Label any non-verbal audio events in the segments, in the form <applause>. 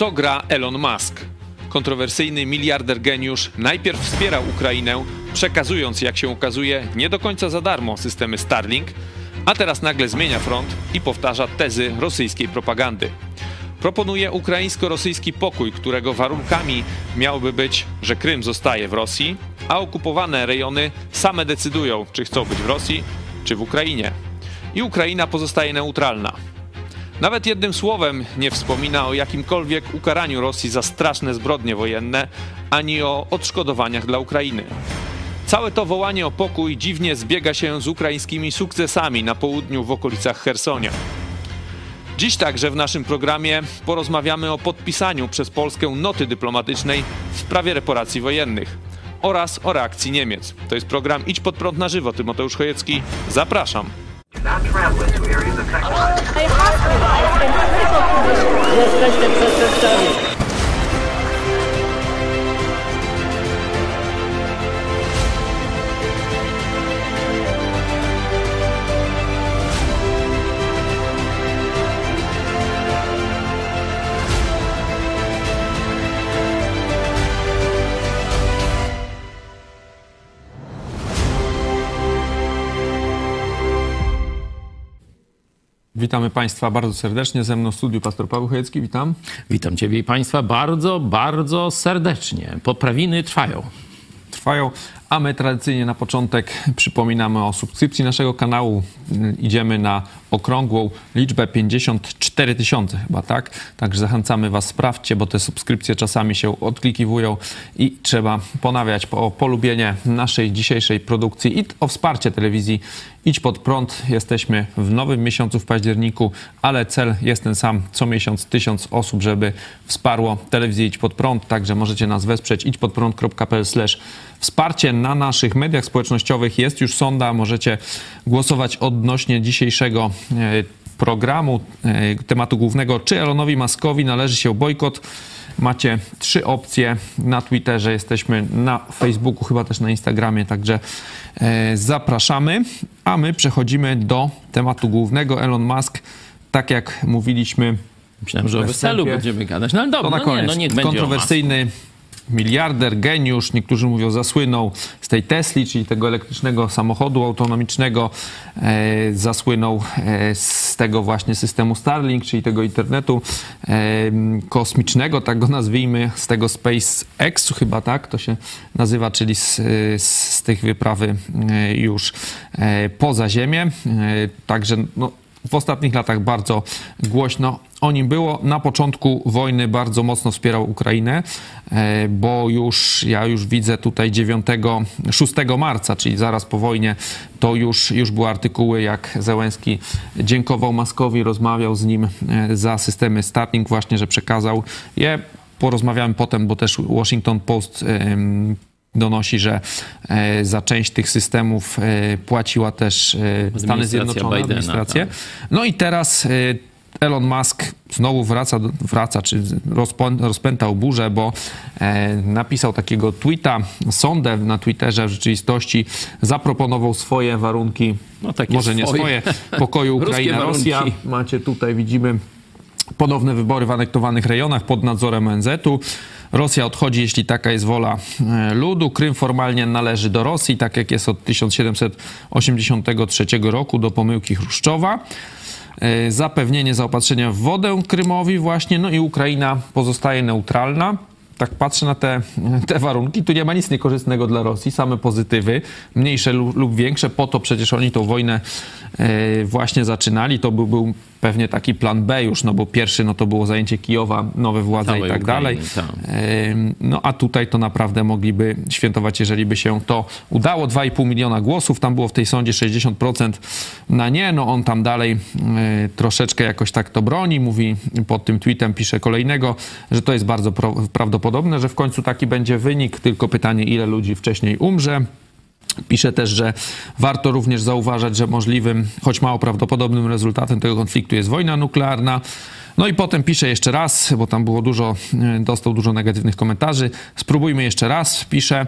co gra Elon Musk? Kontrowersyjny miliarder geniusz najpierw wspierał Ukrainę, przekazując, jak się okazuje, nie do końca za darmo systemy Starlink, a teraz nagle zmienia front i powtarza tezy rosyjskiej propagandy. Proponuje ukraińsko-rosyjski pokój, którego warunkami miałoby być, że Krym zostaje w Rosji, a okupowane rejony same decydują, czy chcą być w Rosji, czy w Ukrainie. I Ukraina pozostaje neutralna. Nawet jednym słowem nie wspomina o jakimkolwiek ukaraniu Rosji za straszne zbrodnie wojenne, ani o odszkodowaniach dla Ukrainy. Całe to wołanie o pokój dziwnie zbiega się z ukraińskimi sukcesami na południu w okolicach Hersonia. Dziś także w naszym programie porozmawiamy o podpisaniu przez Polskę noty dyplomatycznej w sprawie reparacji wojennych oraz o reakcji Niemiec. To jest program Idź pod prąd na żywo. Tymoteusz Chojecki, zapraszam. Do not travel to areas affected by... I hospitalized in critical condition. This is the study. Witamy Państwa bardzo serdecznie. Ze mną w studiu pastor Paweł Chojecki. Witam. Witam Ciebie i Państwa bardzo, bardzo serdecznie. Poprawiny trwają. Trwają, a my tradycyjnie na początek przypominamy o subskrypcji naszego kanału. Idziemy na okrągłą liczbę 54 tysiące chyba, tak? Także zachęcamy Was, sprawdźcie, bo te subskrypcje czasami się odklikiwują i trzeba ponawiać o polubienie naszej dzisiejszej produkcji i o wsparcie telewizji Idź pod prąd. Jesteśmy w nowym miesiącu w październiku, ale cel jest ten sam. Co miesiąc tysiąc osób, żeby wsparło telewizję Idź pod prąd. Także możecie nas wesprzeć idźpodprąd.pl wsparcie na naszych mediach społecznościowych. Jest już sonda. Możecie głosować odnośnie dzisiejszego programu, e, tematu głównego, czy Elonowi Maskowi należy się bojkot. Macie trzy opcje na Twitterze, jesteśmy na Facebooku, chyba też na Instagramie, także e, zapraszamy. A my przechodzimy do tematu głównego. Elon Musk, tak jak mówiliśmy. Myślałem, że o weselu będziemy gadać, no ale dobra, to na koniec. No, nie, no niech Kontrowersyjny miliarder, geniusz, niektórzy mówią zasłynął z tej Tesli, czyli tego elektrycznego samochodu autonomicznego, e, zasłynął e, z tego właśnie systemu Starlink, czyli tego internetu e, kosmicznego, tak go nazwijmy, z tego SpaceX chyba tak to się nazywa, czyli z, z tych wyprawy już poza Ziemię. Także no, w ostatnich latach bardzo głośno o nim było. Na początku wojny bardzo mocno wspierał Ukrainę, e, bo już ja już widzę tutaj 9, 6 marca, czyli zaraz po wojnie, to już, już były artykuły, jak Zełenski dziękował Maskowi, rozmawiał z nim e, za systemy Starlink właśnie, że przekazał je. Porozmawiamy potem, bo też Washington Post donosi, że e, za część tych systemów płaciła też Stany Zjednoczone, Bidena, administrację. Tak. No i teraz Elon Musk znowu wraca, wraca czy rozpętał burzę, bo e, napisał takiego tweeta, sondę na Twitterze w rzeczywistości, zaproponował swoje warunki, no, może nie swoje, pokoju <laughs> Ukraina-Rosja. Macie tutaj, widzimy ponowne wybory w anektowanych rejonach pod nadzorem ONZ-u. Rosja odchodzi, jeśli taka jest wola e, ludu. Krym formalnie należy do Rosji, tak jak jest od 1783 roku do pomyłki Chruszczowa. E, zapewnienie zaopatrzenia w wodę Krymowi właśnie, no i Ukraina pozostaje neutralna. Tak patrzę na te, <laughs> te warunki, tu nie ma nic niekorzystnego dla Rosji, same pozytywy, mniejsze lub, większe, po to przecież oni tą wojnę e, właśnie zaczynali, to był, był pewnie taki plan B już, no bo pierwszy no to było zajęcie Kijowa, nowe władze Całej i tak Ukrainy, dalej. Tak. No a tutaj to naprawdę mogliby świętować, jeżeli by się to udało. 2,5 miliona głosów, tam było w tej sądzie 60% na nie, no on tam dalej e, troszeczkę jakoś tak to broni, mówi pod tym tweetem, pisze kolejnego, że to jest bardzo prawdopodobne, że w końcu taki będzie wynik, tylko pytanie ile ludzi wcześniej umrze. Pisze też, że warto również zauważać, że możliwym, choć mało prawdopodobnym rezultatem tego konfliktu jest wojna nuklearna. No i potem pisze jeszcze raz, bo tam było dużo, e, dostał dużo negatywnych komentarzy. Spróbujmy jeszcze raz, pisze.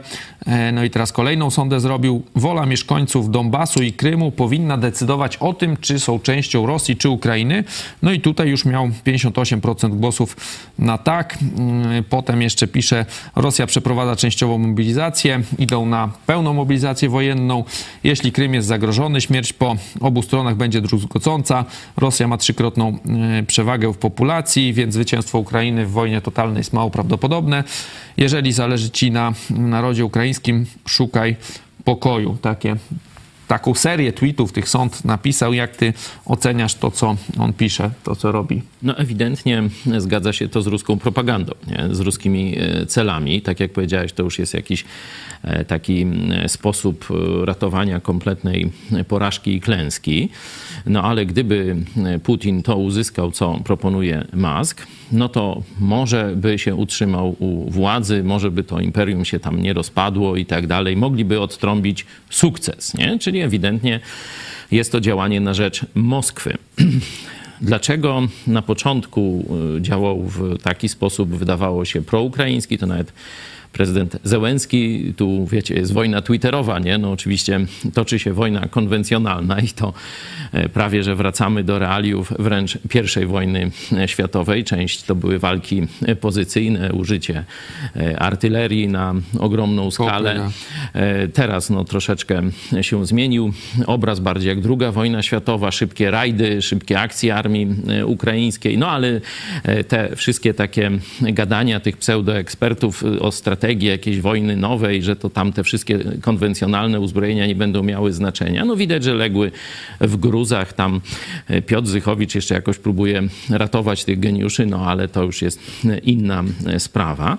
No i teraz kolejną sondę zrobił. Wola mieszkańców Donbasu i Krymu powinna decydować o tym, czy są częścią Rosji, czy Ukrainy. No i tutaj już miał 58% głosów na tak. Mm, Potem jeszcze pisze, Rosja przeprowadza częściową mobilizację, idą na pełną mobilizację wojenną. Jeśli Krym jest zagrożony, śmierć po obu stronach będzie druzgocąca. Rosja ma trzykrotną e, w populacji, więc zwycięstwo Ukrainy w wojnie totalnej jest mało prawdopodobne. Jeżeli zależy ci na narodzie ukraińskim, szukaj pokoju. Takie, taką serię tweetów tych sąd napisał. Jak ty oceniasz to, co on pisze, to, co robi? No ewidentnie zgadza się to z ruską propagandą, nie? z ruskimi e, celami. Tak jak powiedziałeś, to już jest jakiś e, taki sposób e, ratowania kompletnej porażki i klęski. No ale gdyby Putin to uzyskał, co proponuje Musk, no to może by się utrzymał u władzy, może by to imperium się tam nie rozpadło i tak dalej. Mogliby odtrąbić sukces, nie? Czyli ewidentnie jest to działanie na rzecz Moskwy. <clears throat> Dlaczego na początku y, działał w taki sposób, wydawało się, proukraiński, to nawet prezydent Zełenski, tu wiecie, jest wojna twitterowa, nie? No oczywiście toczy się wojna konwencjonalna i to e, prawie, że wracamy do realiów wręcz pierwszej wojny e, światowej. Część to były walki e, pozycyjne, użycie artylerii na ogromną skalę. Teraz no, troszeczkę się zmienił obraz, bardziej jak druga wojna światowa, szybkie rajdy, szybkie akcje armii ukraińskiej, no ale te wszystkie takie gadania tych pseudoekspertów o strategii jakiejś wojny nowej, że to tam te wszystkie konwencjonalne uzbrojenia nie będą miały znaczenia, no widać, że legły w gruzach. Tam e, Piotr Zychowicz jeszcze jakoś próbuje ratować tych geniuszy, no ale to już jest inna e, sprawa.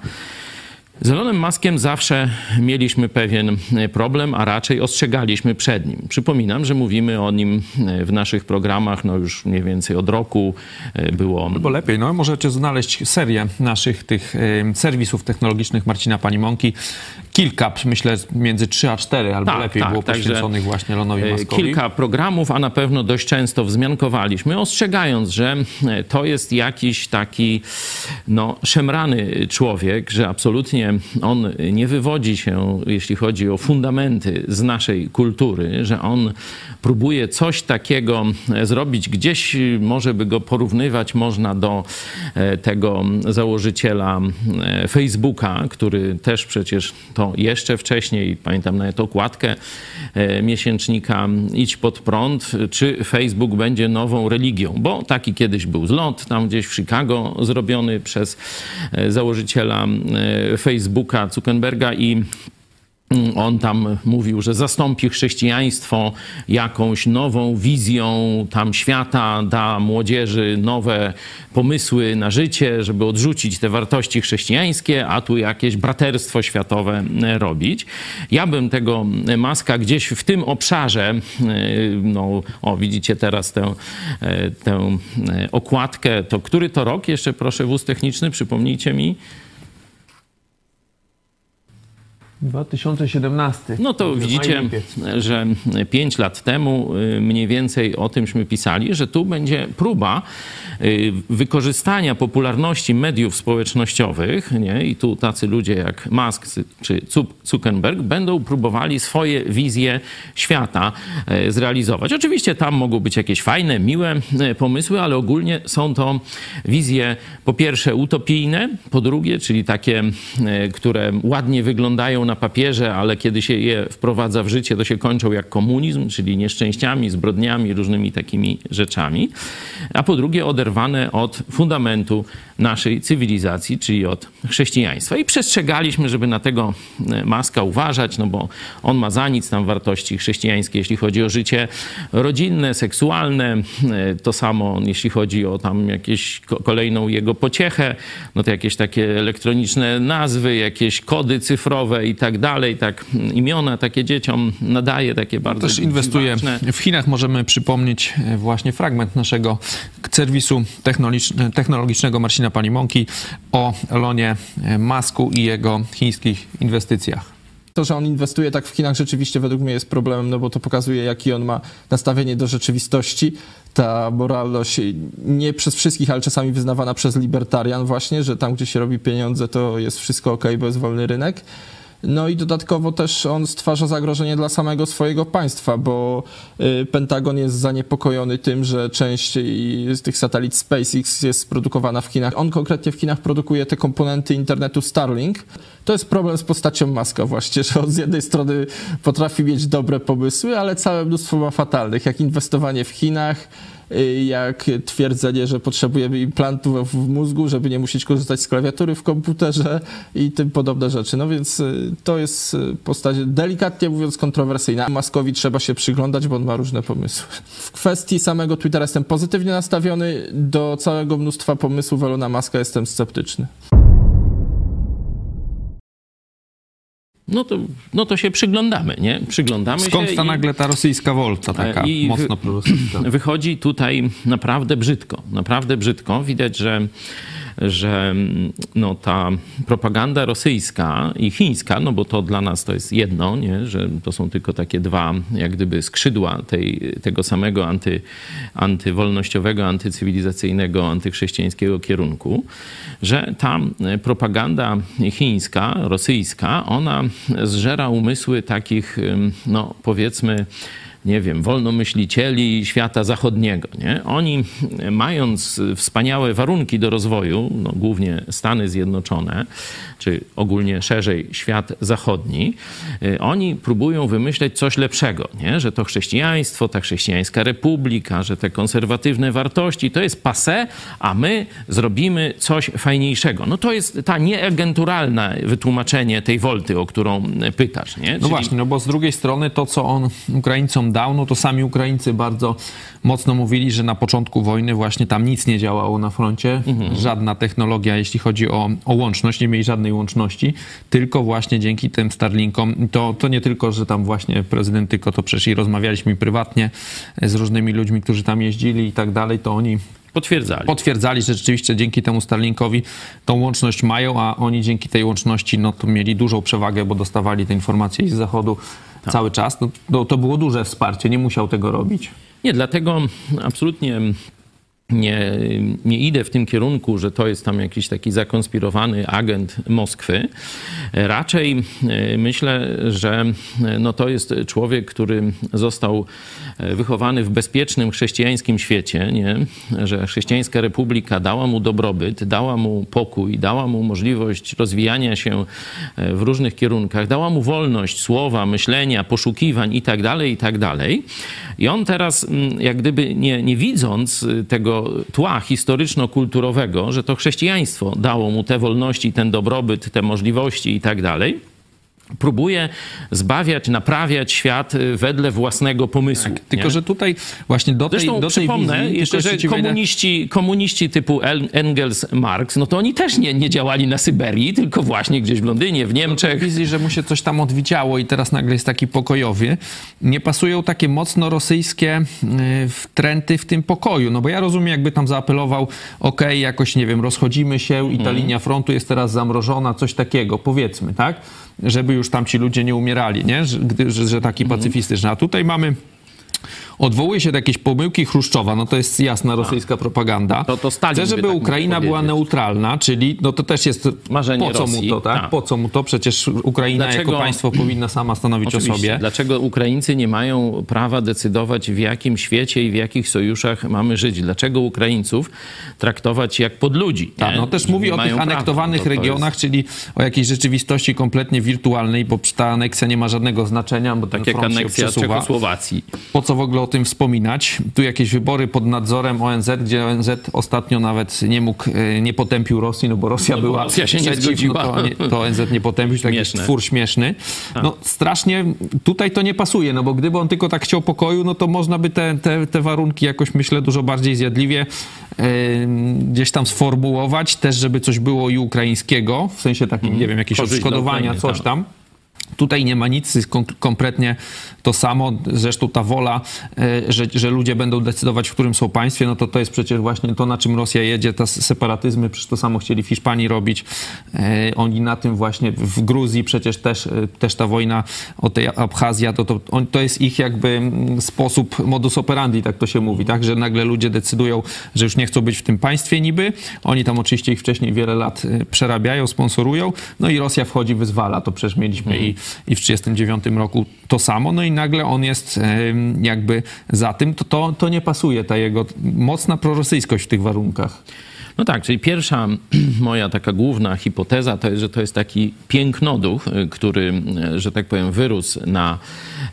Z Elonem Muskiem zawsze mieliśmy pewien e, problem, a raczej ostrzegaliśmy przed nim. Przypominam, że mówimy o nim e, w naszych programach no już mniej więcej od roku. E, Było Bo lepiej, no możecie znaleźć serię naszych tych serwisów technologicznych Marcina Panimonki. Kilka, myślę, między 3 a 4, albo Tak, lepiej tak, było poświęconych właśnie Elonowi E, Muskowi. Kilka programów, a na pewno dość często wzmiankowaliśmy, ostrzegając, że e, to jest jakiś taki no, szemrany człowiek, że absolutnie on nie wywodzi się, jeśli chodzi o fundamenty z naszej kultury, że on próbuje coś takiego e, zrobić, gdzieś może by go porównywać można do tego założyciela Facebooka, który też przecież to jeszcze wcześniej, pamiętam nawet okładkę e, miesięcznika Idź pod prąd, czy Facebook będzie nową religią, bo taki kiedyś był zlot tam gdzieś w Chicago zrobiony przez e, założyciela e, Facebooka Zuckerberga i on tam mówił, że zastąpi chrześcijaństwo jakąś nową wizją tam świata, da młodzieży nowe pomysły na życie, żeby odrzucić te wartości chrześcijańskie, a tu jakieś braterstwo światowe robić. Ja bym tego Maska gdzieś w tym obszarze, e, no o widzicie teraz tę, e, tę e, okładkę, to który to rok? Jeszcze proszę wóz techniczny, przypomnijcie mi. 2017. No to widzicie, że 5 lat temu y, mniej więcej o tymśmy pisali, że tu będzie próba y, wykorzystania popularności mediów społecznościowych, nie? i tu tacy ludzie jak Musk czy Zu- Zuckerberg będą próbowali swoje wizje świata e, zrealizować. Oczywiście tam mogą być jakieś fajne, miłe e, pomysły, ale ogólnie są to wizje po pierwsze utopijne, po drugie, czyli takie, e, które ładnie wyglądają na papierze, ale kiedy się je wprowadza w życie, to się kończą jak komunizm, czyli nieszczęściami, zbrodniami, różnymi takimi rzeczami. A po drugie, oderwane od fundamentu naszej cywilizacji, czyli od chrześcijaństwa. I przestrzegaliśmy, żeby na tego e, Maska uważać, no bo on ma za nic tam wartości chrześcijańskie, jeśli chodzi o życie rodzinne, seksualne. E, To samo, jeśli chodzi o tam jakieś ko- kolejną jego pociechę, no to jakieś takie elektroniczne nazwy, jakieś kody cyfrowe i tak dalej, tak imiona takie dzieciom nadaje, takie bardzo Też inwestuje dziwaczne. w Chinach. Możemy przypomnieć e, właśnie fragment naszego serwisu technologicz- technologicznego Marcina Panimonki o Elonie Masku i jego chińskich inwestycjach. To, że on inwestuje tak w Chinach rzeczywiście według mnie jest problemem, no bo to pokazuje, jaki on ma nastawienie do rzeczywistości. Ta moralność nie przez wszystkich, ale czasami wyznawana przez libertarian właśnie, że tam, gdzie się robi pieniądze, to jest wszystko ok, bo jest wolny rynek. No i dodatkowo też on stwarza zagrożenie dla samego swojego państwa, bo y, Pentagon jest zaniepokojony tym, że część z tych satelit SpaceX jest produkowana w Chinach. On konkretnie w Chinach produkuje te komponenty internetu Starlink. To jest problem z postacią Maska właśnie, że on z jednej strony potrafi mieć dobre pomysły, ale całe mnóstwo ma fatalnych, jak inwestowanie w Chinach, jak twierdzenie, że potrzebujemy implantów w mózgu, żeby nie musieć korzystać z klawiatury w komputerze i tym podobne rzeczy. No więc y, to jest y, postać delikatnie mówiąc kontrowersyjna. Maskowi trzeba się przyglądać, bo on ma różne pomysły. W kwestii samego Twittera jestem pozytywnie nastawiony, do całego mnóstwa pomysłów Elona Muska jestem sceptyczny. No to, no to się przyglądamy, nie? Przyglądamy Skąd się ta i- nagle ta rosyjska wolta taka I mocno prorosyjska? Wychodzi tutaj naprawdę brzydko, naprawdę brzydko. Widać, że, że mm, no, ta propaganda rosyjska i chińska, no bo to dla nas to jest jedno, nie? że to są tylko takie dwa jak gdyby skrzydła tej, tego samego anty, antywolnościowego, antycywilizacyjnego, antychrześcijańskiego kierunku, że ta propaganda chińska, rosyjska, ona zżera umysły takich, ym, no powiedzmy, nie wiem, wolnomyślicieli świata zachodniego. Nie? Oni, mając wspaniałe warunki do rozwoju, no, głównie Stany Zjednoczone, czy ogólnie szerzej świat zachodni, y, oni próbują wymyśleć coś lepszego, nie? że to chrześcijaństwo, ta chrześcijańska republika, że te konserwatywne wartości to jest passe, a my zrobimy coś fajniejszego. No to jest ta nieagenturalne wytłumaczenie tej wolty, o którą pytasz. Nie? No Czyli- właśnie, no bo z drugiej strony to, co on Ukraińcom no to sami Ukraińcy bardzo mocno mówili, że na początku wojny właśnie tam nic nie działało na froncie, Mhm. żadna technologia, jeśli chodzi o, o łączność, nie mieli żadnej łączności, tylko właśnie dzięki tym Starlinkom, to, to nie tylko, że tam właśnie prezydent, tylko to przecież i rozmawialiśmy prywatnie z różnymi ludźmi, którzy tam jeździli i tak dalej, to oni Potwierdzali. potwierdzali, że rzeczywiście dzięki temu Starlinkowi tą łączność mają, a oni dzięki tej łączności no, to mieli dużą przewagę, bo dostawali te informacje z zachodu cały czas. No, to, to było duże wsparcie, nie musiał tego robić. Nie, dlatego absolutnie nie, nie idę w tym kierunku, że to jest tam jakiś taki zakonspirowany agent Moskwy. Raczej e, myślę, że e, no to jest człowiek, który został e, wychowany w bezpiecznym chrześcijańskim świecie, nie? że chrześcijańska republika dała mu dobrobyt, dała mu pokój, dała mu możliwość rozwijania się w różnych kierunkach, dała mu wolność słowa, myślenia, poszukiwań i tak dalej, i tak. I on teraz, mm, jak gdyby nie, nie widząc y, tła historyczno-kulturowego, że to chrześcijaństwo dało mu te wolności, ten dobrobyt, te możliwości i tak dalej, próbuje zbawiać, naprawiać świat y, wedle własnego pomysłu. Tylko, nie? że tutaj właśnie do tej, Zresztą do tej przypomnę wizji... jeszcze, tylko że ci wejdę- komuniści, komuniści typu El- Engels, Marx, no to oni też nie, nie działali na Syberii, tylko właśnie gdzieś w Londynie, w Niemczech. wizji, że mu się coś tam odwidziało i teraz nagle jest taki pokojowy, nie pasują takie mocno rosyjskie y, trendy w tym pokoju. No bo ja rozumiem, jakby tam zaapelował, okej, jakoś, nie wiem, rozchodzimy się i ta Mhm. linia frontu jest teraz zamrożona, coś takiego, powiedzmy, tak? Żeby już tam ci ludzie nie umierali, nie? Że, że, że taki Mhm. pacyfistyczny. A tutaj mamy... Odwołuje się do jakiejś pomyłki Chruszczowa, no to jest jasna rosyjska propaganda. To- to Stalin Chce, by żeby tak Ukraina była neutralna, czyli no to też jest Marzenie po co Rosji, mu to, tak? tak. Po co mu to? Przecież Ukraina Dlaczego- jako państwo powinna sama stanowić o Oczywiście. sobie. Dlaczego Ukraińcy nie mają prawa decydować, w jakim świecie i w jakich sojuszach mamy żyć? Dlaczego Ukraińców traktować jak pod ludzi? Tak, no też mówi o tych anektowanych To- to regionach, jest czyli o jakiejś rzeczywistości kompletnie wirtualnej, bo ta aneksja nie ma żadnego znaczenia, bo Tak jak aneksja. Czechosłowacji. Po co w ogóle o tym wspominać? Tu jakieś wybory pod nadzorem ONZ, gdzie ONZ ostatnio nawet nie mógł, e, nie potępił Rosji, no bo Rosja No bo była Rosja się nie zgodziła. No to, nie, to ONZ nie potępił, to jakiś Śmieszne. Tak. twór śmieszny. No strasznie tutaj to nie pasuje, no bo gdyby on tylko tak chciał pokoju, no to można by te, te, te warunki jakoś, myślę, dużo bardziej zjadliwie e, gdzieś tam sformułować, też żeby coś było i ukraińskiego, w sensie takim, nie wiem, jakieś Mhm. Korzyść odszkodowania, coś tak. tam. Tutaj nie ma nic, jest kompletnie to samo. Zresztą ta wola, e, że, że ludzie będą decydować, w którym są państwie, no to to jest przecież właśnie to, na czym Rosja jedzie, te separatyzmy, przecież to samo chcieli w Hiszpanii robić. E, Oni na tym właśnie, w Gruzji przecież też, e, też ta wojna o tej Abchazja, to, to, to jest ich jakby mm, sposób, modus operandi, tak to się mówi, tak, że nagle ludzie decydują, że już nie chcą być w tym państwie niby. Oni tam oczywiście ich wcześniej wiele lat przerabiają, sponsorują, no i Rosja wchodzi, wyzwala. To przecież mieliśmy i, i w 1939 roku to samo, no i nagle on jest jakby za tym, to, to, to nie pasuje, ta jego mocna prorosyjskość w tych warunkach. No tak, czyli pierwsza <clears throat> moja taka główna hipoteza to jest, że to jest taki pięknoduch, y, który, y, że tak powiem, wyrósł na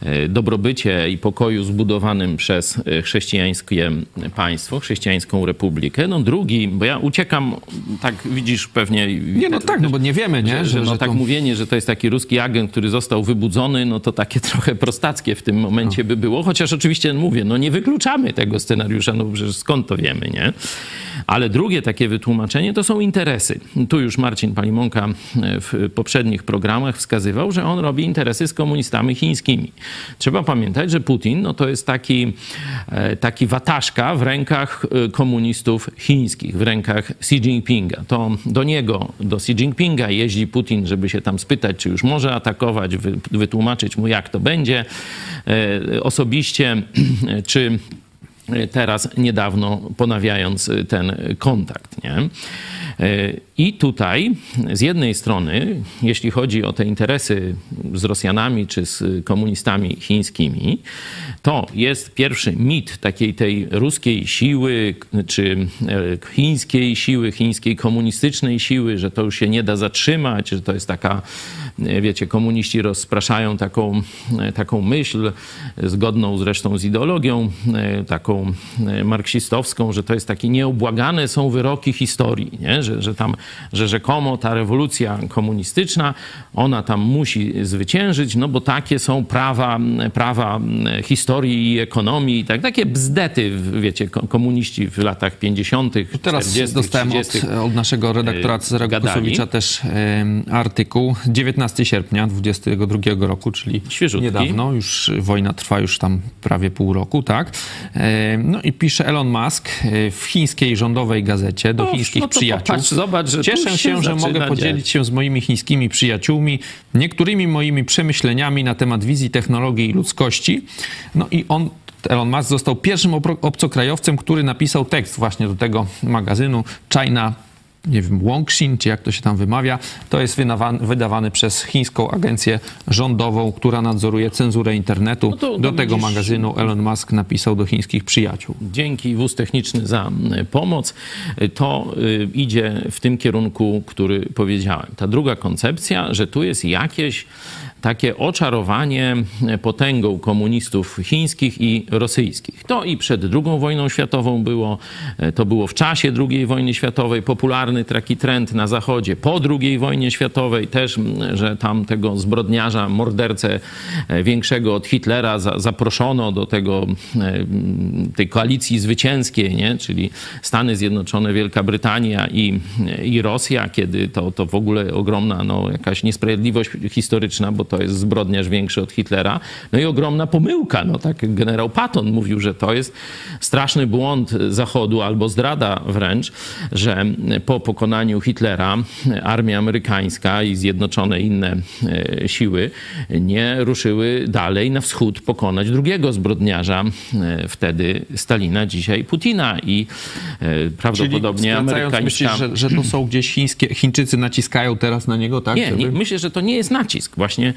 y, dobrobycie i pokoju zbudowanym przez chrześcijańskie państwo, chrześcijańską republikę. No drugi, bo ja uciekam, tak widzisz pewnie... Nie, no tak, no bo nie wiemy, nie? Że, no że tak to- mówienie, że to jest taki ruski agent, który został wybudzony, no to takie <laughs> trochę prostackie w tym momencie by było, chociaż oczywiście mówię, no nie wykluczamy tego scenariusza, no przecież skąd to wiemy, nie? Ale drugie takie wytłumaczenie to są interesy. Tu już Marcin Palimonka e, w poprzednich programach wskazywał, że on robi interesy z komunistami chińskimi. Trzeba pamiętać, że Putin no to jest taki, e, taki wataszka w rękach e, komunistów chińskich, w rękach Xi Jinpinga. To do niego, do Xi Jinpinga jeździ Putin, żeby się tam spytać, czy już może atakować, wy, wytłumaczyć mu, jak to będzie osobiście, <clears throat> czy teraz niedawno ponawiając ten kontakt. Nie? I tutaj z jednej strony, jeśli chodzi o te interesy z Rosjanami czy z komunistami chińskimi, to jest pierwszy mit takiej tej ruskiej siły, czy e, chińskiej siły, chińskiej komunistycznej siły, że to już się nie da zatrzymać, że to jest taka, e, wiecie, komuniści rozpraszają taką, e, taką myśl, zgodną zresztą z ideologią taką marksistowską, że to jest takie nieubłagane są wyroki historii, nie? Że, że tam, że rzekomo ta rewolucja komunistyczna, ona tam musi zwyciężyć, no bo takie są prawa, prawa historii i ekonomii i tak, takie bzdety, wiecie, ko- komuniści w latach 50., Teraz 40., dostałem 30. od, od naszego redaktora yy, Cezara gadali. Kusowicza też em, artykuł 19 sierpnia 22 roku, czyli Świeżutki. niedawno, już wojna trwa już tam prawie pół roku, tak? No i pisze Elon Musk e, w chińskiej rządowej gazecie do No, chińskich no przyjaciół. popatrz, zobacz, że Cieszę się się, że mogę podzielić się z moimi chińskimi przyjaciółmi niektórymi moimi przemyśleniami na temat wizji technologii i ludzkości. No i on Elon Musk został pierwszym obcokrajowcem, który napisał tekst właśnie do tego magazynu China nie wiem, Wongshin, czy jak to się tam wymawia, to jest wydawany przez chińską agencję rządową, która nadzoruje cenzurę internetu. No to- to do tego widzisz- magazynu Elon Musk napisał do chińskich przyjaciół. Dzięki wóz techniczny za pomoc. To y, idzie w tym kierunku, który powiedziałem. Ta druga koncepcja, że tu jest jakieś takie oczarowanie potęgą komunistów chińskich i rosyjskich. To i przed II wojną światową było, y, to było w czasie II wojny światowej popularny taki trend na zachodzie. Po II wojnie światowej też, że tam tego zbrodniarza, mordercę e, większego od Hitlera za, zaproszono do tego, e, tej koalicji zwycięskiej, nie? czyli Stany Zjednoczone, Wielka Brytania i, i Rosja, kiedy to, to w ogóle ogromna no, jakaś niesprawiedliwość historyczna, bo to jest zbrodniarz większy od Hitlera. No i ogromna pomyłka. No, tak generał Patton mówił, że to jest straszny błąd Zachodu albo zdrada wręcz, że po pokonaniu Hitlera armia amerykańska i zjednoczone inne e, siły nie ruszyły dalej na wschód pokonać drugiego zbrodniarza, e, wtedy Stalina, dzisiaj Putina i e, prawdopodobnie amerykańska... myślisz, że, że to są gdzieś chińskie, Chińczycy naciskają teraz na niego, tak? Nie, żeby- nie, myślę, że to nie jest nacisk. Właśnie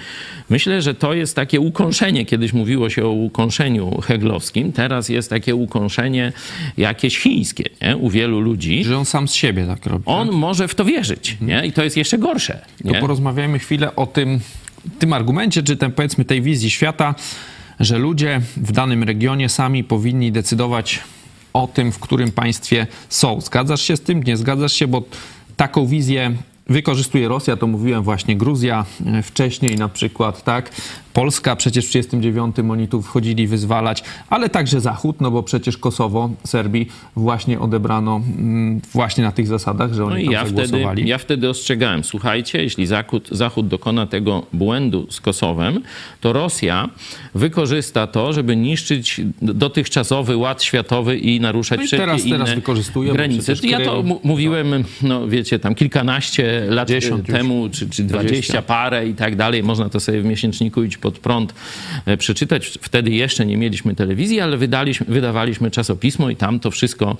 myślę, że to jest takie ukąszenie. Kiedyś mówiło się o ukąszeniu heglowskim, teraz jest takie ukąszenie jakieś chińskie nie? u wielu ludzi. Że on sam z siebie tak robi. On tak? może w to wierzyć nie? i to jest jeszcze gorsze. To Nie? porozmawiajmy chwilę o tym, tym argumencie, czy tem, powiedzmy tej wizji świata, że ludzie w danym regionie sami powinni decydować o tym, w którym państwie są. Zgadzasz się z tym? Nie zgadzasz się, bo taką wizję wykorzystuje Rosja, to mówiłem właśnie Gruzja e, wcześniej na przykład, tak? Polska, przecież w 1939 oni tu wchodzili wyzwalać, ale także Zachód, no bo przecież Kosowo, Serbii właśnie odebrano mm, właśnie na tych zasadach, że oni No i tam ja wtedy, ja wtedy ostrzegałem, słuchajcie, jeśli Zachód, Zachód dokona tego błędu z Kosowem, to Rosja wykorzysta to, żeby niszczyć dotychczasowy ład światowy i naruszać No i wszelkie teraz- inne teraz granice. Ja to mówiłem, no wiecie, tam kilkanaście lat 10 już. temu, czy, czy 20 20. parę i tak dalej. Można to sobie w miesięczniku iść pod prąd e, przeczytać. Wtedy jeszcze nie mieliśmy telewizji, ale wydaliśmy, wydawaliśmy czasopismo i tam to wszystko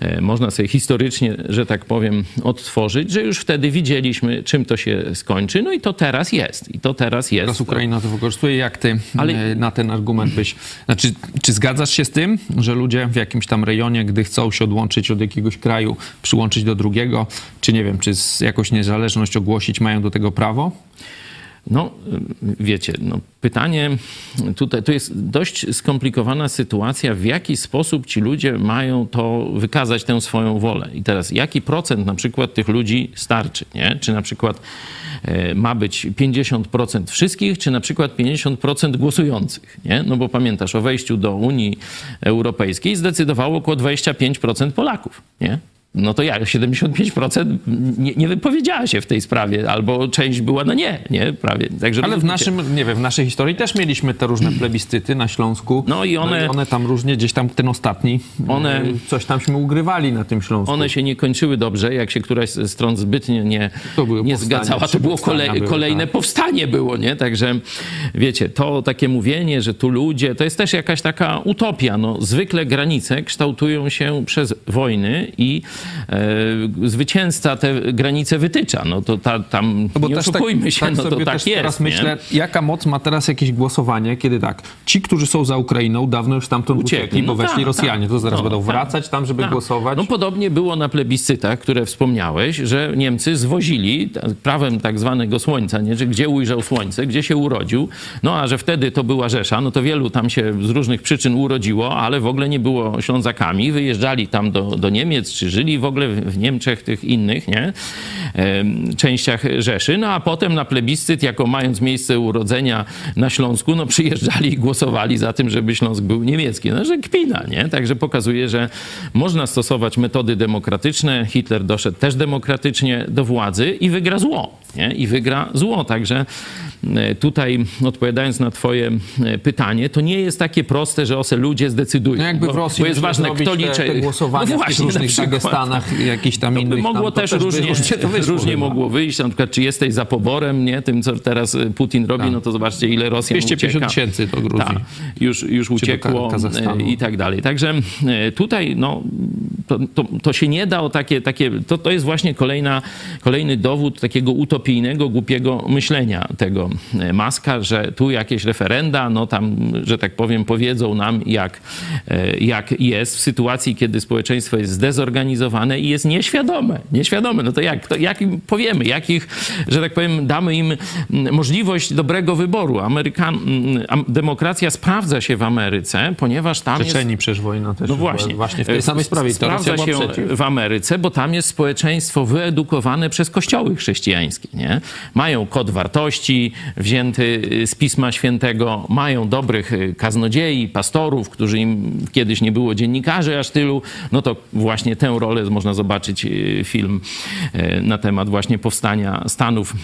e, można sobie historycznie, że tak powiem, odtworzyć, że już wtedy widzieliśmy, czym to się skończy. No i to teraz jest. I to teraz jest. Teraz Ukraina to wykorzystuje. Jak ty Ale- Ale... na ten argument byś... Znaczy, czy zgadzasz się z tym, że ludzie w jakimś tam rejonie, gdy chcą się odłączyć od jakiegoś kraju, przyłączyć do drugiego, czy nie wiem, czy z jakąś niezależność ogłosić, mają do tego prawo? No, wiecie, no, pytanie, tutaj to jest dość skomplikowana sytuacja, w jaki sposób ci ludzie mają to wykazać tę swoją wolę. I teraz, jaki procent na przykład tych ludzi starczy, nie? Czy na przykład e, ma być 50% wszystkich, czy na przykład 50% głosujących, nie? No bo pamiętasz, o wejściu do Unii Europejskiej zdecydowało około 25% Polaków, nie? No to jak? 75% nie, nie wypowiedziała się w tej sprawie, albo część była na nie, nie? Prawie. Także Ale w naszym, nie wiem, w naszej historii też mieliśmy te różne plebiscyty na Śląsku. No i one- one tam różnie, gdzieś tam ten ostatni, One- e, coś tamśmy ugrywali na tym Śląsku. One się nie kończyły dobrze, jak się któraś ze stron zbytnio nie, nie zgadzała, to było były, kolejne tak. powstanie było, nie? Także wiecie, to takie mówienie, że tu ludzie, to jest też jakaś taka utopia. No, zwykle granice kształtują się przez wojny i zwycięzca te granice wytycza. No to ta, tam No bo nie też oszukujmy się, no to tak jest. Teraz nie? myślę, jaka moc ma teraz jakieś głosowanie, kiedy tak, ci, którzy są za Ukrainą, dawno już stamtąd Uciekli. uciekli, bo No weszli tak, Rosjanie, to zaraz No, będą tak. wracać tam, żeby Tak. głosować. No podobnie było na plebiscytach, które wspomniałeś, że Niemcy zwozili prawem tak zwanego słońca, nie? że gdzie ujrzał słońce, gdzie się urodził. No a że wtedy to była Rzesza, no to wielu tam się z różnych przyczyn urodziło, ale w ogóle nie było Ślązakami. Wyjeżdżali tam do, do Niemiec, czy żyli w ogóle w, Niemczech tych innych, nie? Częściach Rzeszy. No a potem na plebiscyt, jako mając miejsce urodzenia na Śląsku, no przyjeżdżali i głosowali za tym, żeby Śląsk był niemiecki. No, że kpina, nie? Także pokazuje, że można stosować metody demokratyczne. Hitler doszedł też demokratycznie do władzy i wygra zło, nie? I wygra zło. Także e, tutaj odpowiadając na twoje e, pytanie, to nie jest takie proste, że ose ludzie zdecydują. No jakby bo, w Rosji bo jest żeby ważne, kto te, liczy. te głosowania no właśnie, na przykład. Dagestanach, jakichś tam To by innych. mogło tam, to też by różnie, różnie to wyszło różnie mogło wyjść. Na przykład, czy jesteś za poborem, nie? Tym, co teraz y, Putin robi, no to zobaczcie, ile Rosjan 250 ucieka. tysięcy do Gruzji. Tak, już, już uciekło e, i tak dalej. Także e, tutaj no, to, to, to się nie da o takie, takie to, to jest właśnie kolejna, kolejny dowód takiego utopijnego, głupiego myślenia tego Maska, że tu jakieś referenda, no tam, że tak powiem, powiedzą nam jak, jak jest w sytuacji, kiedy społeczeństwo jest zdezorganizowane i jest nieświadome. Nieświadome. No to jak, to jak im powiemy, jakich, że tak powiem, damy im mm, możliwość dobrego wyboru. Amerykan, mm, demokracja sprawdza się w Ameryce, ponieważ tam jest Czeczeni przecież wojna też no właśnie. właśnie w tej samej sprawie. Sprawdza się przeciw. w Ameryce, bo tam jest społeczeństwo wyedukowane przez kościoły chrześcijańskie. Nie? Mają kod wartości wzięty y, z Pisma Świętego, mają dobrych y, kaznodziei, pastorów, którzy im kiedyś nie było dziennikarzy aż tylu. No to właśnie tę rolę można zobaczyć y, film y, na temat właśnie powstania Stanów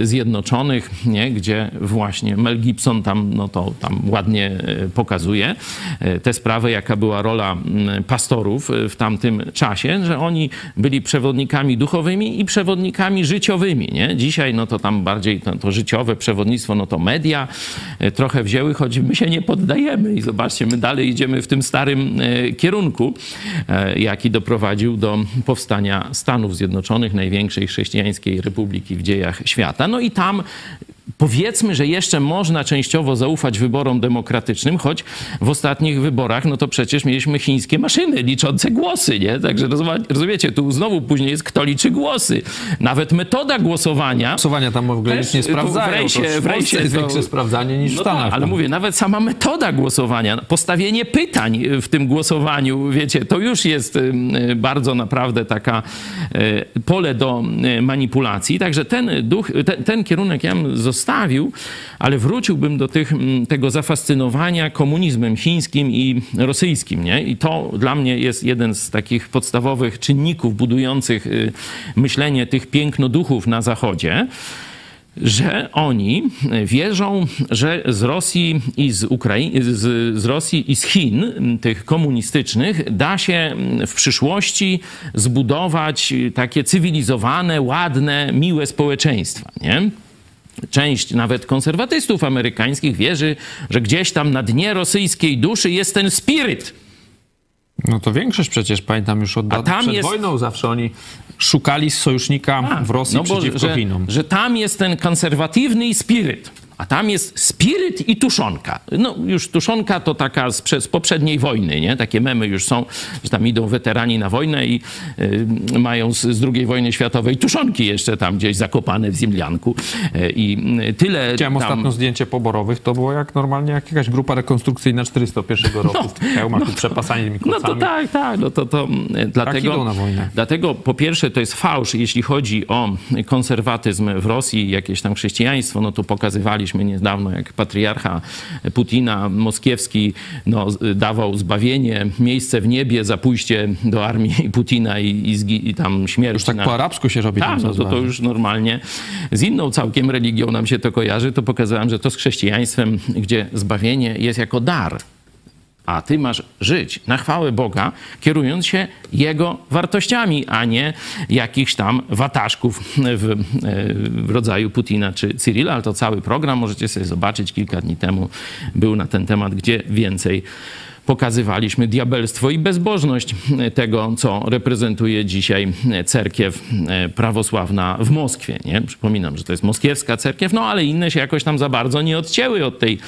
y, Zjednoczonych, nie? gdzie właśnie Mel Gibson tam, no to tam ładnie pokazuje tę sprawę, jaka była rola pastorów w tamtym czasie, że oni byli przewodnikami duchowymi i przewodnikami życiowymi. Nie? Dzisiaj no to tam bardziej to, to życiowe przewodnictwo, no to media trochę wzięły, choć my się nie poddajemy i zobaczcie, my dalej idziemy w tym starym kierunku, jaki doprowadził do powstania Stanów Zjednoczonych, największej chrześcijańskiej republiki w dziejach świata. No i tam Powiedzmy, że jeszcze można częściowo zaufać wyborom demokratycznym, choć w ostatnich wyborach, no to przecież mieliśmy chińskie maszyny liczące głosy, nie? Także rozumiecie, tu znowu później jest kto liczy głosy. Nawet metoda głosowania... Głosowania tam w ogóle Też nie tu sprawdzają. w rejsie- to w w rejsie jest to- większe sprawdzanie niż w No tak, Stanach. ale tam. mówię, nawet sama metoda głosowania, postawienie pytań w tym głosowaniu, wiecie, to już jest ym, bardzo naprawdę taka y, pole do y, manipulacji. Także ten duch, ten, ten kierunek ja bym zostawił, ale wróciłbym do tych, mm, tego zafascynowania komunizmem chińskim i rosyjskim. Nie? I to dla mnie jest jeden z takich podstawowych czynników budujących y, myślenie tych pięknoduchów na Zachodzie że oni wierzą, że z Rosji i z, Ukrai- z, z Rosji i z Chin, tych komunistycznych, da się w przyszłości zbudować takie cywilizowane, ładne, miłe społeczeństwa. Nie? Część nawet konserwatystów amerykańskich wierzy, że gdzieś tam na dnie rosyjskiej duszy jest ten spiryt. No to większość przecież, pamiętam już od A dawna, przed jest- wojną zawsze oni szukali sojusznika w Rosji No bo, przeciwko że, Chinom. że tam jest ten konserwatywny spiryt, a tam jest spiryt i tuszonka. No już tuszonka to taka z, z poprzedniej wojny, nie? Takie memy już są, że tam idą weterani na wojnę i y, mają z, z II wojny światowej tuszonki jeszcze tam gdzieś zakopane w ziemlianku y, i y, tyle Widziałem tam... ostatnio zdjęcie poborowych, to było jak normalnie jak jakaś grupa rekonstrukcyjna 401 roku w tych hełmach, no, przepasani No to tak, tak, no to, to mm, dlatego, idą na wojnę. dlatego po pierwsze to jest fałsz, jeśli chodzi o konserwatyzm w Rosji, jakieś tam chrześcijaństwo, no to pokazywaliśmy niedawno, jak patriarcha Putina moskiewski no, dawał zbawienie, miejsce w niebie za pójście do armii <laughs> Putina i, i, i tam śmierć. Już tak na- po arabsku się robi. tak, no to, to już normalnie z inną całkiem religią nam się to kojarzy, to pokazałem, że to z chrześcijaństwem, gdzie zbawienie jest jako dar. A ty masz żyć na chwałę Boga, kierując się Jego wartościami, a nie jakichś tam wataszków w, e, w rodzaju Putina czy Cyrila. Ale to cały program możecie sobie zobaczyć. Kilka dni temu był na ten temat, gdzie więcej pokazywaliśmy diabelstwo i bezbożność tego, co reprezentuje dzisiaj cerkiew e, prawosławna w Moskwie. Nie? Przypominam, że to jest moskiewska cerkiew, no ale inne się jakoś tam za bardzo nie odcięły od tej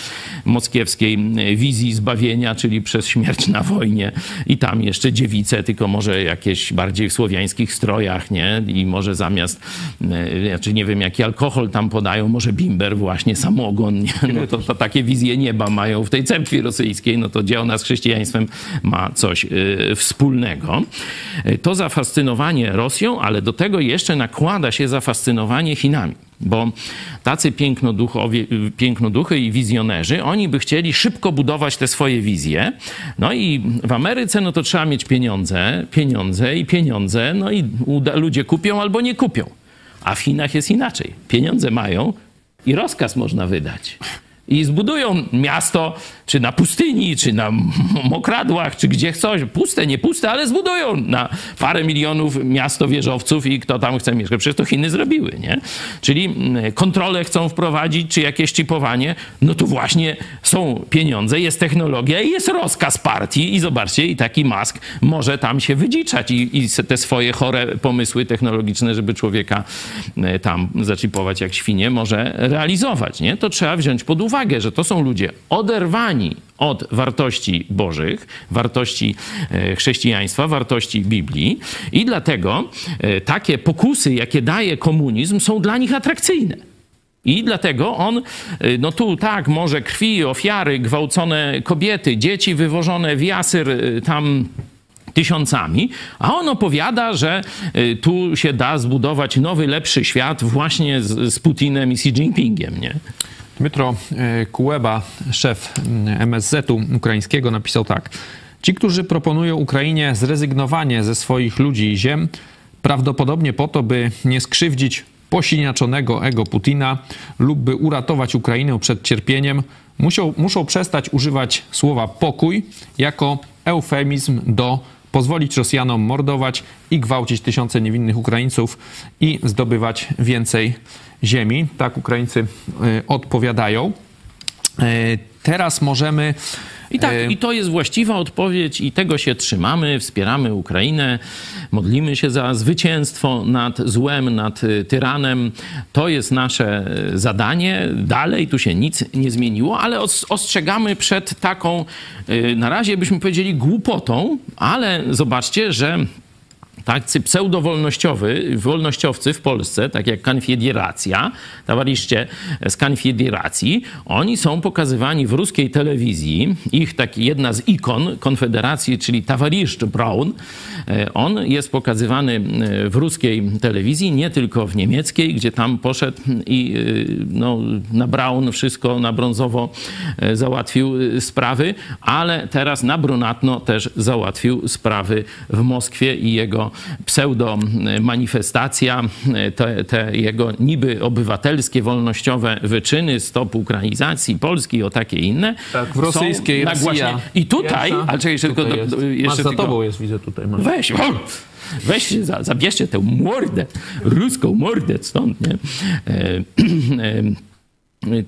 moskiewskiej e, wizji zbawienia, czyli przez śmierć na wojnie i tam jeszcze dziewice, tylko może jakieś bardziej w słowiańskich strojach, nie? I może zamiast, e, znaczy nie wiem jaki alkohol tam podają, może bimber właśnie, samogon, nie? No to, to takie wizje nieba mają w tej cerkwi rosyjskiej, no to gdzie ona chrześcijaństwem ma coś y, wspólnego. Y, To zafascynowanie Rosją, ale do tego jeszcze nakłada się zafascynowanie Chinami. Bo tacy y, pięknoduchy i wizjonerzy, oni by chcieli szybko budować te swoje wizje. No i w Ameryce, no to trzeba mieć pieniądze, pieniądze i pieniądze, no i ludzie kupią albo nie kupią. A w Chinach jest inaczej. Pieniądze mają i rozkaz można wydać. I zbudują miasto, czy na pustyni, czy na <laughs> mokradłach, czy gdzie chcą. Puste, nie puste, ale zbudują na parę milionów miasto wieżowców i kto tam chce mieszkać. Przecież to Chiny zrobiły, nie? Czyli mm, kontrolę chcą wprowadzić, czy jakieś chipowanie. No to właśnie są pieniądze, jest technologia i jest rozkaz partii. I zobaczcie, i taki Musk może tam się wydziczać i, i te swoje chore pomysły technologiczne, żeby człowieka e, tam zaczipować jak świnie, może realizować, nie? To trzeba wziąć pod uwagę, że to są ludzie oderwani od wartości bożych, wartości e, chrześcijaństwa, wartości Biblii i dlatego e, takie pokusy, jakie daje komunizm, są dla nich atrakcyjne. I dlatego on, y, no tu tak, może krwi, ofiary, gwałcone kobiety, dzieci wywożone w jasyr tam tysiącami, a on opowiada, że tu się da zbudować nowy, lepszy świat właśnie z, z Putinem i Xi Jinpingiem, nie? Dmytro e, Kuleba, szef mm, MSZ-u ukraińskiego, napisał tak. Ci, którzy proponują Ukrainie zrezygnowanie ze swoich ludzi i ziem, prawdopodobnie po to, by nie skrzywdzić posiniaczonego ego Putina lub by uratować Ukrainę przed cierpieniem, muszą, muszą przestać używać słowa pokój jako eufemizm do pozwolić Rosjanom mordować i gwałcić tysiące niewinnych Ukraińców i zdobywać więcej ziemi. Tak Ukraińcy y, odpowiadają. Y, Teraz możemy. I tak, y, i to jest właściwa odpowiedź i tego się trzymamy, wspieramy Ukrainę, modlimy się za zwycięstwo nad złem, nad y, tyranem. To jest nasze zadanie. Dalej tu się nic nie zmieniło, ale os- ostrzegamy przed taką, na razie byśmy powiedzieli głupotą, ale zobaczcie, że tacy pseudowolnościowy, wolnościowcy w Polsce, tak jak Konfederacja, towarzysze z Konfederacji, oni są pokazywani w ruskiej telewizji. Ich taki jedna z ikon Konfederacji, czyli towarzysz Braun, e, on jest pokazywany e, w ruskiej telewizji, nie tylko w niemieckiej, gdzie tam poszedł i e, no, na Braun wszystko na brązowo załatwił sprawy, ale teraz na brunatno też załatwił sprawy w Moskwie i jego pseudo manifestacja, te, te jego niby obywatelskie, wolnościowe wyczyny, stop ukrainizacji Polski o takie inne. Tak, w rosyjskiej Rosja I tutaj, pierwsza. ale czekaj, jeszcze tylko, do, jest. do, jeszcze za tylko tobą jest, widzę tutaj. Masz. Weź, weź, za, zabierzcie tę mordę, ruską mordę stąd, nie? E, <clears throat> e,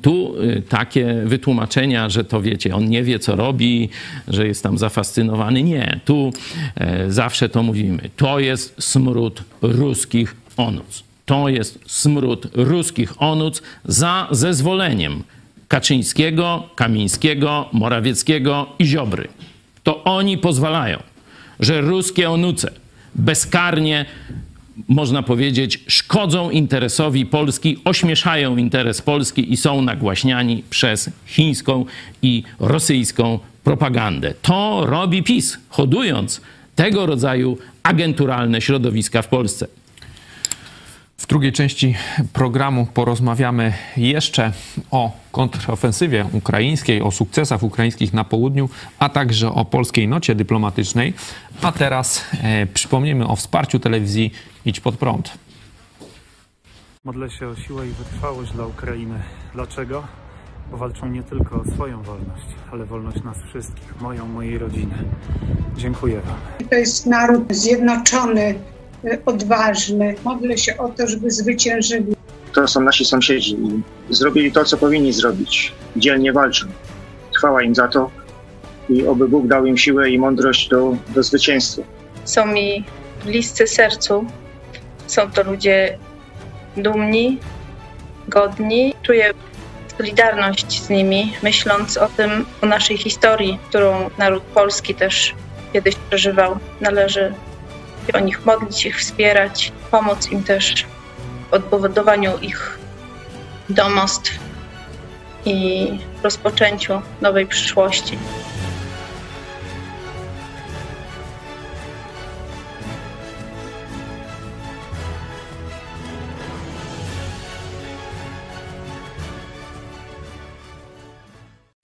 tu e, takie wytłumaczenia, że to wiecie, on nie wie, co robi, że jest tam zafascynowany. Nie, tu e, zawsze to mówimy. To jest smród ruskich onuc. To jest smród ruskich onuc za zezwoleniem Kaczyńskiego, Kamińskiego, Morawieckiego i Ziobry. To oni pozwalają, że ruskie onuce bezkarnie, można powiedzieć, szkodzą interesowi Polski, ośmieszają interes Polski i są nagłaśniani przez chińską i rosyjską propagandę. To robi PiS, hodując tego rodzaju agenturalne środowiska w Polsce. W drugiej części programu porozmawiamy jeszcze o kontrofensywie ukraińskiej, o sukcesach ukraińskich na południu, a także o polskiej nocie dyplomatycznej. A teraz e, przypomnimy o wsparciu telewizji Idź Pod Prąd. Modlę się o siłę i wytrwałość dla Ukrainy. Dlaczego? Bo walczą nie tylko o swoją wolność, ale wolność nas wszystkich, moją, mojej rodziny. Dziękuję Wam. To jest naród zjednoczony, y, odważny. Modlę się o to, żeby zwyciężyli. to są nasi sąsiedzi i zrobili to, co powinni zrobić. Dzielnie walczą. Chwała im za to i oby Bóg dał im siłę i mądrość do, do zwycięstwa. są mi bliscy sercu. Są to ludzie dumni, godni. Czuję solidarność z nimi, myśląc o tym, o naszej historii, którą naród polski też kiedyś przeżywał. Należy o nich modlić, ich wspierać, pomóc im też w odbudowaniu ich domostw i rozpoczęciu nowej przyszłości.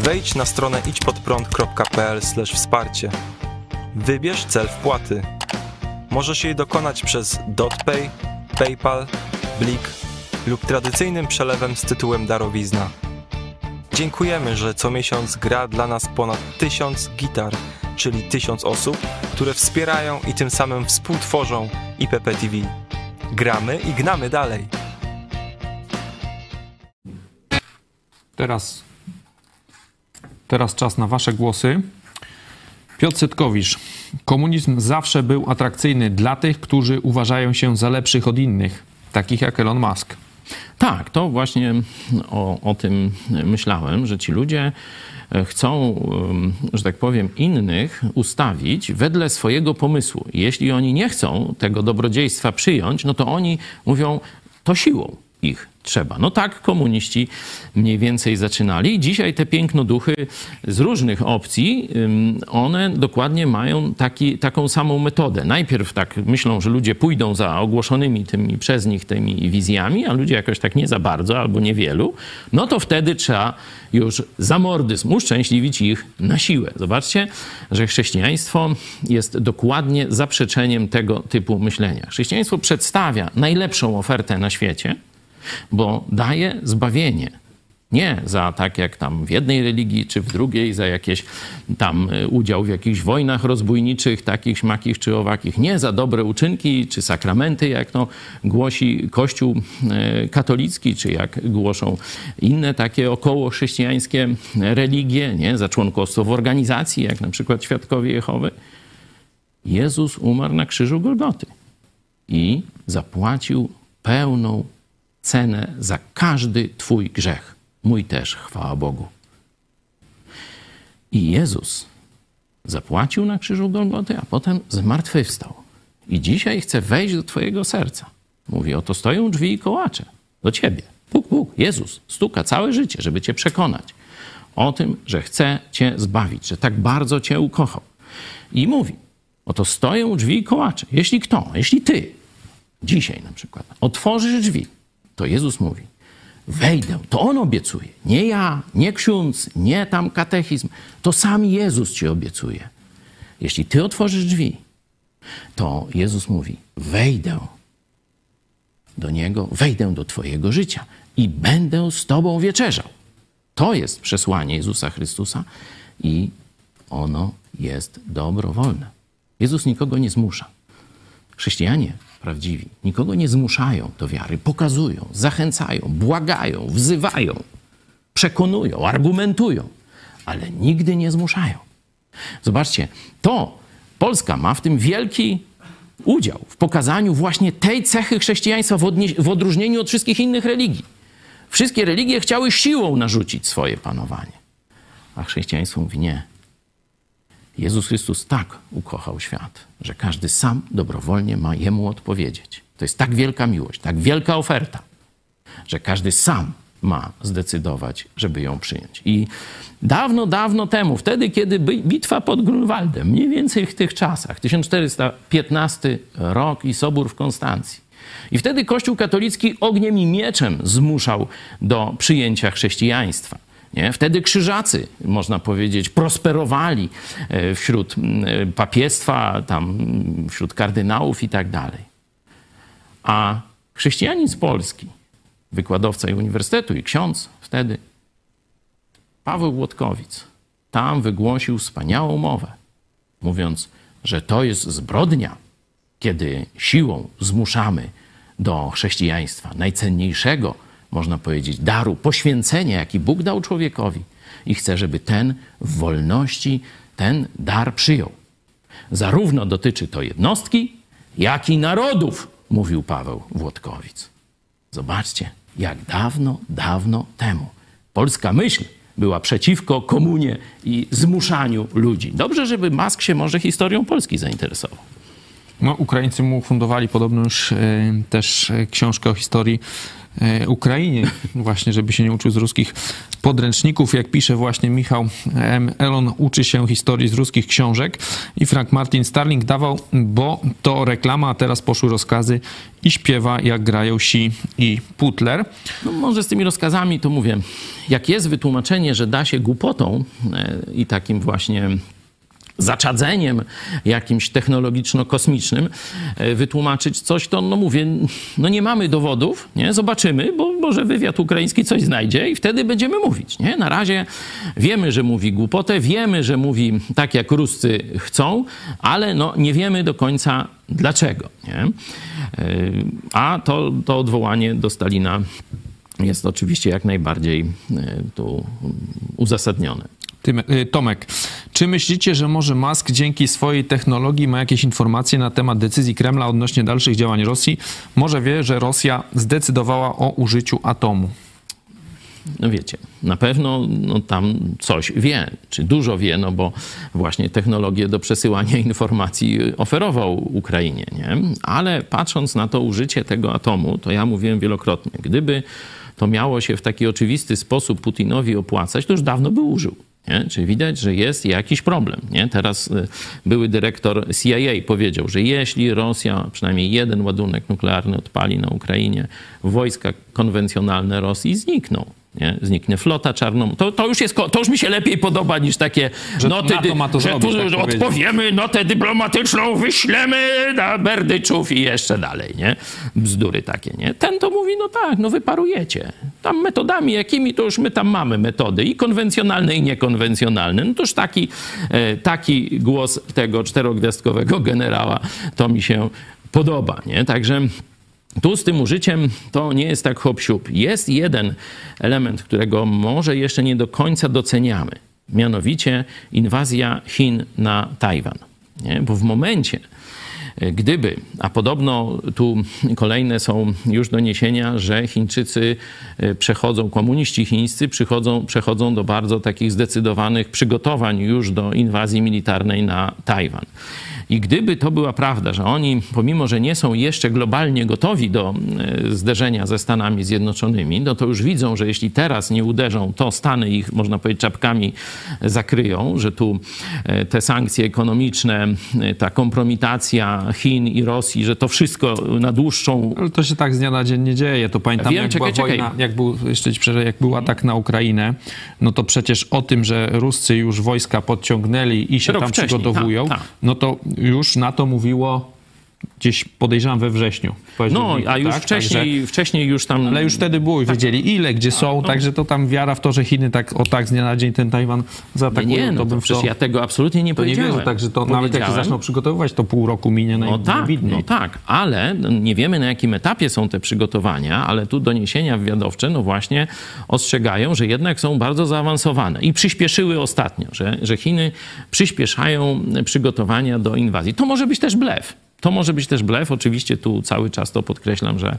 Wejdź na stronę idźpodprąd.pl wsparcie. Wybierz cel wpłaty. Możesz jej dokonać przez DotPay, PayPal, Blik lub tradycyjnym przelewem z tytułem darowizna. Dziękujemy, że co miesiąc gra dla nas ponad tysiąc gitar, czyli tysiąc osób, które wspierają i tym samym współtworzą IPP TV. Gramy i gnamy dalej. Teraz, teraz czas na Wasze głosy. Piotr Setkowicz. Komunizm zawsze był atrakcyjny dla tych, którzy uważają się za lepszych od innych, takich jak Elon Musk. Tak, to właśnie o, o tym myślałem, że ci ludzie e, chcą, że tak powiem, innych ustawić wedle swojego pomysłu. Jeśli oni nie chcą tego dobrodziejstwa przyjąć, no to oni mówią, to siłą ich trzeba. No tak komuniści mniej więcej zaczynali. Dzisiaj te pięknoduchy z różnych opcji, one dokładnie mają taki, taką samą metodę. Najpierw tak myślą, że ludzie pójdą za ogłoszonymi tymi przez nich tymi wizjami, a ludzie jakoś tak nie za bardzo albo niewielu, no to wtedy trzeba już za mordyzm uszczęśliwić ich na siłę. Zobaczcie, że chrześcijaństwo jest dokładnie zaprzeczeniem tego typu myślenia. Chrześcijaństwo przedstawia najlepszą ofertę na świecie, bo daje zbawienie Nie za tak jak tam w jednej religii czy w drugiej, za jakieś tam e, udział w jakichś wojnach rozbójniczych, takich, śmakich czy owakich. Nie za dobre uczynki czy sakramenty, jak to głosi Kościół e, katolicki, czy jak głoszą inne takie około chrześcijańskie religie. Nie za członkostwo w organizacji, jak na przykład Świadkowie Jehowy. Jezus umarł na krzyżu Golgoty i zapłacił pełną cenę za każdy Twój grzech. Mój też, chwała Bogu. I Jezus zapłacił na krzyżu Golgoty, a potem zmartwychwstał. I dzisiaj chce wejść do Twojego serca. Mówi, oto stoją drzwi i kołacze do Ciebie. Bóg, Bóg, Jezus stuka całe życie, żeby Cię przekonać o tym, że chce Cię zbawić, że tak bardzo Cię ukochał. I mówi, oto stoją drzwi i kołacze. Jeśli kto, jeśli Ty dzisiaj na przykład otworzysz drzwi, to Jezus mówi, wejdę. To On obiecuje. Nie ja, nie ksiądz, nie tam katechizm. To sam Jezus ci obiecuje. Jeśli ty otworzysz drzwi, to Jezus mówi, wejdę do Niego, wejdę do twojego życia i będę z tobą wieczerzał. To jest przesłanie Jezusa Chrystusa i ono jest dobrowolne. Jezus nikogo nie zmusza. Chrześcijanie prawdziwi nikogo nie zmuszają do wiary, pokazują, zachęcają, błagają, wzywają, przekonują, argumentują, ale nigdy nie zmuszają. Zobaczcie, to Polska ma w tym wielki udział w pokazaniu właśnie tej cechy chrześcijaństwa w, w odróżnieniu od wszystkich innych religii. Wszystkie religie chciały siłą narzucić swoje panowanie, a chrześcijaństwo mówi nie. Jezus Chrystus tak ukochał świat, że każdy sam dobrowolnie ma Jemu odpowiedzieć. To jest tak wielka miłość, tak wielka oferta, że każdy sam ma zdecydować, żeby ją przyjąć. I dawno, dawno temu, wtedy, kiedy bitwa pod Grunwaldem, mniej więcej w tych czasach, 1415 rok i Sobór w Konstancji, i wtedy Kościół katolicki ogniem i mieczem zmuszał do przyjęcia chrześcijaństwa. Nie? Wtedy krzyżacy, można powiedzieć, prosperowali e, wśród e, papiestwa, tam wśród kardynałów i tak dalej. A chrześcijanin z Polski, wykładowca i uniwersytetu i ksiądz wtedy, Paweł Włodkowic, tam wygłosił wspaniałą mowę, mówiąc, że to jest zbrodnia, kiedy siłą zmuszamy do chrześcijaństwa, najcenniejszego, można powiedzieć, daru, poświęcenia, jaki Bóg dał człowiekowi i chce, żeby ten w wolności ten dar przyjął. Zarówno dotyczy to jednostki, jak i narodów, mówił Paweł Włodkowic. Zobaczcie, jak dawno, dawno temu polska myśl była przeciwko komunie i zmuszaniu ludzi. Dobrze, żeby Mask się może historią Polski zainteresował. No, Ukraińcy mu fundowali podobno już e, też e, książkę o historii Ukrainie, właśnie, żeby się nie uczył z ruskich podręczników. Jak pisze właśnie Michał M. Elon, uczy się historii z ruskich książek i Frank Martin Starling dawał, bo to reklama, a teraz poszły rozkazy i śpiewa, jak grają Si i Putler. No może z tymi rozkazami to mówię, jak jest wytłumaczenie, że da się głupotą e, i takim właśnie zaczadzeniem jakimś technologiczno-kosmicznym e, wytłumaczyć coś, to no mówię, no nie mamy dowodów, nie? Zobaczymy, bo może wywiad ukraiński coś znajdzie i wtedy będziemy mówić, nie? Na razie wiemy, że mówi głupotę, wiemy, że mówi tak, jak Ruscy chcą, ale no nie wiemy do końca dlaczego, nie? E, a to, to odwołanie do Stalina jest oczywiście jak najbardziej e, tu uzasadnione. Y, Tomek, czy myślicie, że może Musk dzięki swojej technologii ma jakieś informacje na temat decyzji Kremla odnośnie dalszych działań Rosji? Może wie, że Rosja zdecydowała o użyciu atomu? No wiecie, na pewno no, tam coś wie, czy dużo wie, no bo właśnie technologię do przesyłania <laughs> informacji oferował Ukrainie, nie? Ale patrząc na to użycie tego atomu, to ja mówiłem wielokrotnie, gdyby to miało się w taki oczywisty sposób Putinowi opłacać, to już dawno by użył. Nie? Czyli widać, że jest jakiś problem. Nie? Teraz y, były dyrektor CIA powiedział, że jeśli Rosja przynajmniej jeden ładunek nuklearny odpali na Ukrainie, wojska konwencjonalne Rosji znikną. Nie? Zniknie flota czarną. To, to, już jest, to już mi się lepiej podoba niż takie Że noty, NATO ma to że zrobić, tu tak odpowiemy notę dyplomatyczną, wyślemy na Berdyczów i jeszcze dalej, nie? Bzdury takie, nie? Ten to mówi, no tak, no wyparujecie. Tam metodami jakimi, to już my tam mamy metody i konwencjonalne i niekonwencjonalne. No to już taki, e, taki głos tego czterogwiazdkowego generała, to mi się podoba, nie? Także... Tu z tym użyciem to nie jest tak hop siup. Jest jeden element, którego może jeszcze nie do końca doceniamy. Mianowicie inwazja Chin na Tajwan. Nie? Bo w momencie, e, gdyby, a podobno tu kolejne są już doniesienia, że Chińczycy e, przechodzą, komuniści chińscy przychodzą, przechodzą do bardzo takich zdecydowanych przygotowań już do inwazji militarnej na Tajwan. I gdyby to była prawda, że oni, pomimo że nie są jeszcze globalnie gotowi do e, zderzenia ze Stanami Zjednoczonymi, no to już widzą, że jeśli teraz nie uderzą, to Stany ich, można powiedzieć, czapkami zakryją, że tu e, te sankcje ekonomiczne, e, ta kompromitacja Chin i Rosji, że to wszystko na dłuższą Ale to się tak z dnia na dzień nie dzieje. To pamiętam, Wiem, jak czekaj, była czekaj. wojna, jak był, jeszcze ci przerwę, jak był atak na Ukrainę, no to przecież o tym, że Ruscy już wojska podciągnęli i się Rok tam wcześniej, przygotowują, tak, tak. no to już na to mówiło gdzieś podejrzewam we wrześniu. No, a już tak? wcześniej, wcześniej już tam... Ale już wtedy było i wiedzieli ile, gdzie są, no. także to tam wiara w to, że Chiny tak o tak z dnia na dzień ten Tajwan zaatakują, nie, nie, no to to bym w przecież to, ja tego absolutnie nie to nie powiedziałem. wierzę, także to nawet jak się Powiedziałem- zaczną przygotowywać, to pół roku minie No tak, no tak, ale nie wiemy na jakim etapie są te przygotowania, ale tu doniesienia wywiadowcze no właśnie ostrzegają, że jednak są bardzo zaawansowane i przyspieszyły ostatnio, że, że Chiny przyspieszają przygotowania do inwazji. To może być też blef. To może być też blef. Oczywiście tu cały czas to podkreślam, że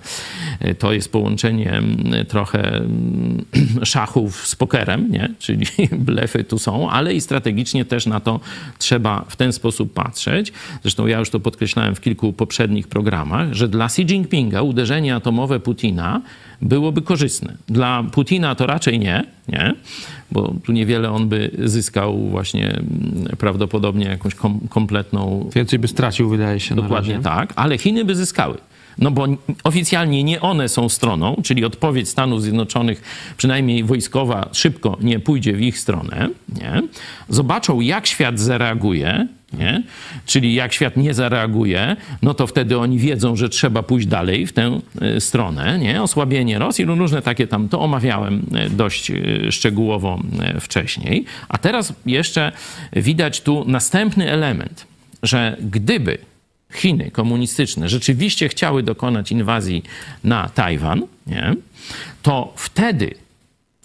e, to jest połączenie mm, trochę mm, <clears throat> szachów z pokerem, nie? <laughs> czyli blefy tu są, ale i strategicznie też na to trzeba w ten sposób patrzeć. Zresztą ja już to podkreślałem w kilku poprzednich programach, że dla Xi Jinpinga uderzenie atomowe Putina byłoby korzystne. Dla Putina to raczej nie, nie? Bo tu niewiele on by zyskał właśnie mm, prawdopodobnie jakąś kom, kompletną Więcej by stracił, wydaje się, Dokładnie tak, ale Chiny by zyskały. No bo oficjalnie nie one są stroną, czyli odpowiedź Stanów Zjednoczonych, przynajmniej wojskowa, szybko nie pójdzie w ich stronę. Nie? Zobaczą, jak świat zareaguje, nie? czyli jak świat nie zareaguje, no to wtedy oni wiedzą, że trzeba pójść dalej w tę e, stronę. Nie? Osłabienie Rosji, no różne takie tam, to omawiałem e, dość e, szczegółowo wcześniej. A teraz jeszcze widać tu następny element, że gdyby Chiny komunistyczne rzeczywiście chciały dokonać inwazji na Tajwan, nie, to wtedy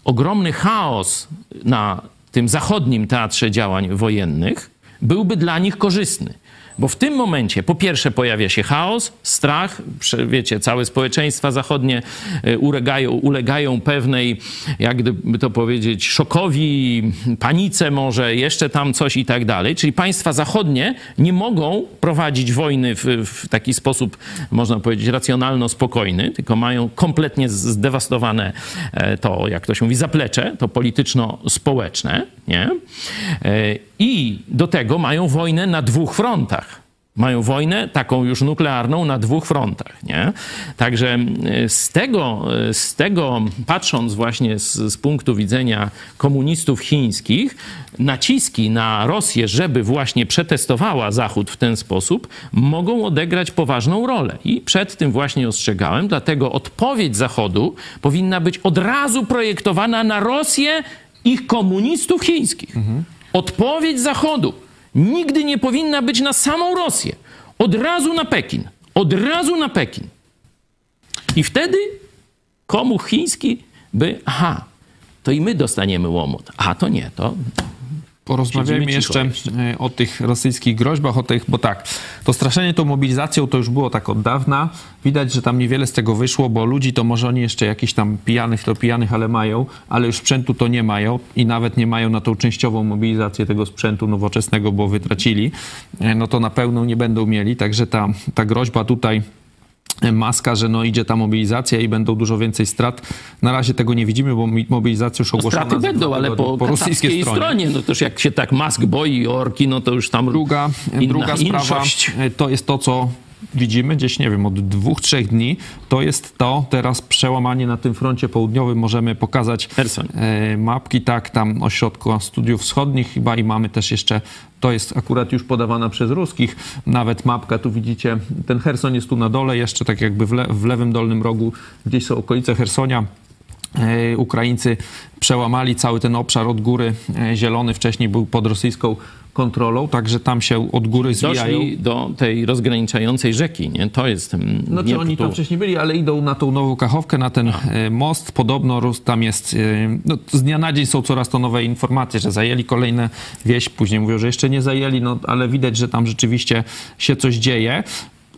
ogromny chaos na tym zachodnim teatrze działań wojennych byłby dla nich korzystny. Bo w tym momencie, po pierwsze, pojawia się chaos, strach, wiecie, całe społeczeństwa zachodnie e, ulegają, ulegają pewnej, jak gdyby to powiedzieć, szokowi, panice może, jeszcze tam coś i tak dalej. Czyli państwa zachodnie nie mogą prowadzić wojny w, w taki sposób, można powiedzieć, racjonalno-spokojny, tylko mają kompletnie zdewastowane e, to, jak to się mówi, zaplecze, to polityczno-społeczne, nie? E, I do tego mają wojnę na dwóch frontach. Mają wojnę taką już nuklearną na dwóch frontach, nie? Także e, z tego, e, z tego patrząc właśnie z, z punktu widzenia komunistów chińskich, naciski na Rosję, żeby właśnie przetestowała Zachód w ten sposób, mogą odegrać poważną rolę. I przed tym właśnie ostrzegałem, dlatego odpowiedź Zachodu powinna być od razu projektowana na Rosję ich komunistów chińskich. Odpowiedź Zachodu nigdy nie powinna być na samą Rosję. Od razu na Pekin. Od razu na Pekin. I wtedy komuch chiński by, aha, to i my dostaniemy łomot. A to nie, to Porozmawiajmy jeszcze e, o tych rosyjskich groźbach, o tych, bo tak, to straszenie tą mobilizacją to już było tak od dawna. Widać, że tam niewiele z tego wyszło, bo ludzi to może oni jeszcze jakichś tam pijanych, to pijanych, ale mają, ale już sprzętu to nie mają i nawet nie mają na tą częściową mobilizację tego sprzętu nowoczesnego, bo wytracili, E, no to na pełną nie będą mieli, także ta, ta groźba tutaj maska, że no idzie ta mobilizacja i będą dużo więcej strat. Na razie tego nie widzimy, bo mobilizacja już ogłoszona straty będą, ale tygodnie po, rosyjskiej stronie. stronie. No toż jak się tak Mask boi orki, no to już tam Druga, inna druga sprawa e, to jest to, co widzimy gdzieś, nie wiem, od dwóch, trzech dni, to jest to teraz przełamanie na tym froncie południowym. Możemy pokazać Hersoń. e, mapki, tak, tam ośrodku studiów wschodnich chyba i mamy też jeszcze, to jest akurat już podawana przez ruskich, nawet mapka, tu widzicie, ten Herson jest tu na dole, jeszcze tak jakby w, le, w lewym dolnym rogu, gdzieś są okolice Hersonia. E, Ukraińcy przełamali cały ten obszar od góry e, zielony, wcześniej był pod rosyjską kontrolą, także tam się od góry zwijają. Doszli do tej rozgraniczającej rzeki, nie? To jest... mm, No czy nie oni tam wcześniej byli, ale idą na tą nową Kachowkę, na ten e, most. Podobno tam jest, no, z dnia na dzień są coraz to nowe informacje, że zajęli kolejne wieś, później mówią, że jeszcze nie zajęli, no ale widać, że tam rzeczywiście się coś dzieje.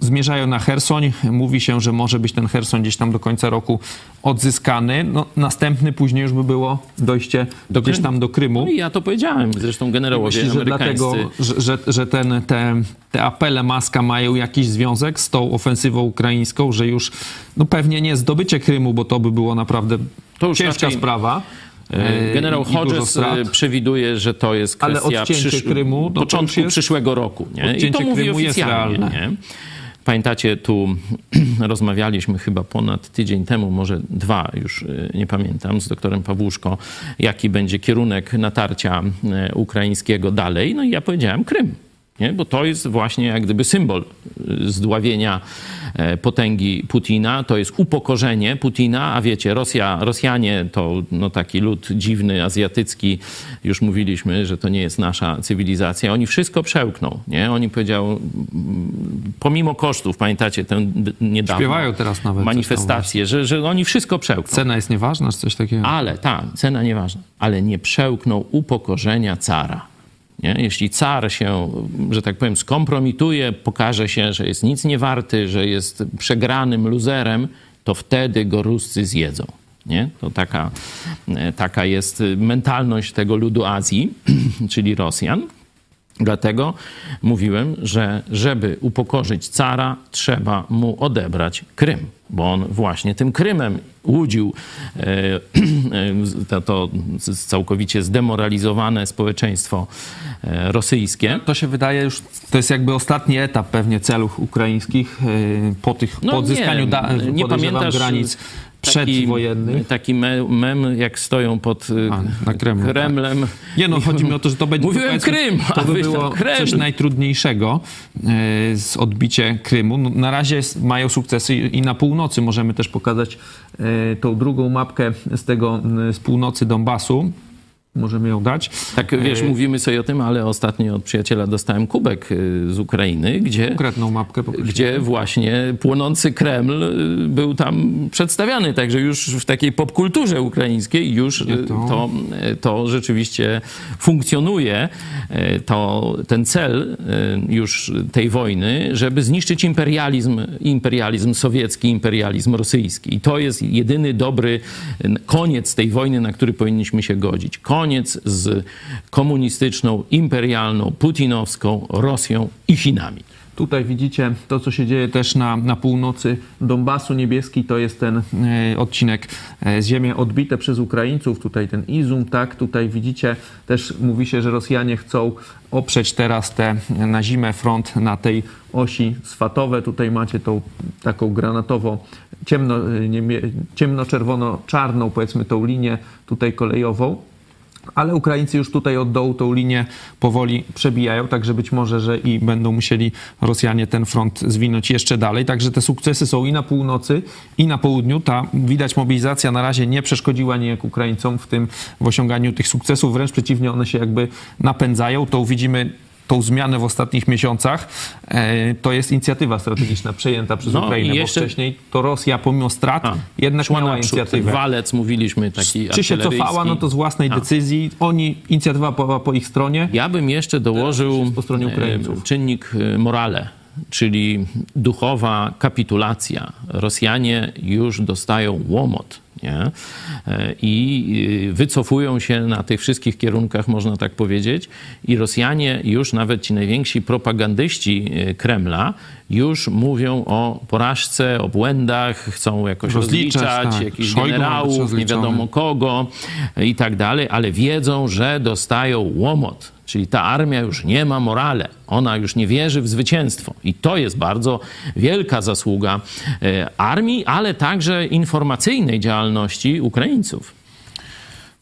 Zmierzają na Hersoń. Mówi się, że może być ten Hersoń gdzieś tam do końca roku odzyskany. No, następny później już by było dojście Do gdzieś tam do Krymu. No i ja to powiedziałem, zresztą generałowie że dlatego, że, że, że ten, te, te apele Maska mają jakiś związek z tą ofensywą ukraińską, że już no pewnie nie zdobycie Krymu, bo to by było naprawdę To ciężka raczej- sprawa. E, e, Generał Hodges e, przewiduje, że to jest kwestia odcięcie przysz... Krymu, no to początku jest- przyszłego roku. Nie? I to mówi Krymu jest oficjalnie. realne. Nie? Pamiętacie, tu <clears throat> rozmawialiśmy chyba ponad tydzień temu, może dwa, już e, nie pamiętam, z doktorem Pawłuszko, jaki będzie kierunek natarcia e, ukraińskiego dalej. No i ja powiedziałem Krym. Nie? Bo to jest właśnie jak gdyby symbol y, zdławienia potęgi Putina. To jest upokorzenie Putina, a wiecie, Rosja, Rosjanie to no, taki lud dziwny, azjatycki. Już mówiliśmy, że to nie jest nasza cywilizacja. Oni wszystko przełkną. Nie? Oni powiedział, pomimo kosztów, pamiętacie tę niedawno Śpiewają teraz nawet manifestację, że, że oni wszystko przełkną. Cena jest nieważna, czy coś takiego? Ale tak, cena nieważna, ale nie przełknął upokorzenia cara. Nie? Jeśli car się, że tak powiem, skompromituje, pokaże się, że jest nic nie warty, że jest przegranym luzerem, to wtedy go Ruscy zjedzą. Nie? To taka, e, taka jest mentalność tego ludu Azji, <clears throat> czyli Rosjan. Dlatego mówiłem, że żeby upokorzyć cara, trzeba mu odebrać Krym, bo on właśnie tym Krymem łudził e, e, to, to całkowicie zdemoralizowane społeczeństwo e, rosyjskie. To się wydaje już, to jest jakby ostatni etap pewnie celów ukraińskich po, tych, po odzyskaniu nie, da, nie pamiętasz granic taki, przedwojennych. taki me- mem, jak stoją pod y, A, na Kremlu, tak. Kremlem. Nie no, chodzi mi o to, że to będzie... Mówiłem Krym, To by było Kreml. coś najtrudniejszego e, z odbicie Krymu. No, na razie mają sukcesy i na północy możemy też pokazać e, tą drugą mapkę z tego, z północy Donbasu. Możemy ją dać. Tak, wiesz, mówimy sobie o tym, ale ostatnio od przyjaciela dostałem kubek y, z Ukrainy, gdzie, Konkretną mapkę poprosimy. gdzie właśnie płonący Kreml y, był tam przedstawiany. Także już w takiej popkulturze ukraińskiej już y, to. to, to rzeczywiście funkcjonuje. To, ten cel już tej wojny, żeby zniszczyć imperializm, imperializm sowiecki, imperializm rosyjski. I to jest jedyny dobry koniec tej wojny, na który powinniśmy się godzić. Koniec z komunistyczną, imperialną, putinowską Rosją i Chinami. Tutaj widzicie to, co się dzieje też na, na północy Donbasu. Niebieski to jest ten e, odcinek e, ziemi odbite przez Ukraińców. Tutaj ten Izum, tak. Tutaj widzicie też mówi się, że Rosjanie chcą oprzeć teraz te na zimę front na tej osi swatowe. Tutaj macie tą taką granatowo ciemno, e, niemie- ciemno-czerwono-czarną powiedzmy tą linię tutaj kolejową. Ale Ukraińcy już tutaj od dołu tą linię powoli przebijają, także być może, że i będą musieli Rosjanie ten front zwinąć jeszcze dalej. Także te sukcesy są i na północy, i na południu. Ta widać mobilizacja na razie nie przeszkodziła nijak Ukraińcom w tym w osiąganiu tych sukcesów, wręcz przeciwnie, one się jakby napędzają. To widzimy tą zmianę w ostatnich miesiącach, e, to jest inicjatywa strategiczna przejęta przez No Ukrainę, jeszcze- bo wcześniej to Rosja pomimo strat A, jednak miała naprzód. inicjatywę. Walec, mówiliśmy, taki Czy się cofała, no to z własnej A. decyzji. Oni, inicjatywa była po ich stronie. Ja bym jeszcze dołożył po stronie e, Ukraińców. czynnik e, morale, czyli duchowa kapitulacja. Rosjanie już dostają łomot. Nie? E, I e, wycofują się na tych wszystkich kierunkach, można tak powiedzieć. I Rosjanie, już nawet ci najwięksi propagandyści e, Kremla, już mówią o porażce, o błędach, chcą jakoś Rozliczać, rozliczać, tak. jakichś Szojgu generałów, nie wiadomo kogo i tak dalej, ale wiedzą, że dostają łomot. Czyli ta armia już nie ma morale, ona już nie wierzy w zwycięstwo. I to jest bardzo wielka zasługa e, armii, ale także informacyjnej działalności Ukraińców.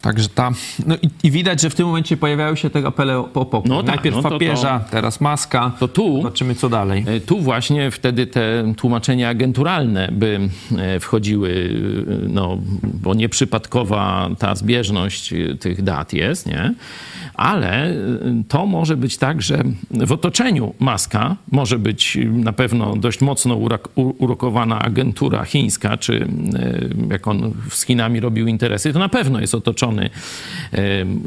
Także ta. No i, i widać, że w tym momencie pojawiają się te apele o pokój. No tak, Najpierw to- papieża, teraz maska. To tu Zobaczymy, co dalej. E, Tu właśnie wtedy te tłumaczenia agenturalne by e, wchodziły, e, no, bo nieprzypadkowa ta zbieżność tych dat jest, nie? Ale to może być tak, że w otoczeniu Maska może być na pewno dość mocno urokowana agentura chińska, czy jak on z Chinami robił interesy, to na pewno jest otoczony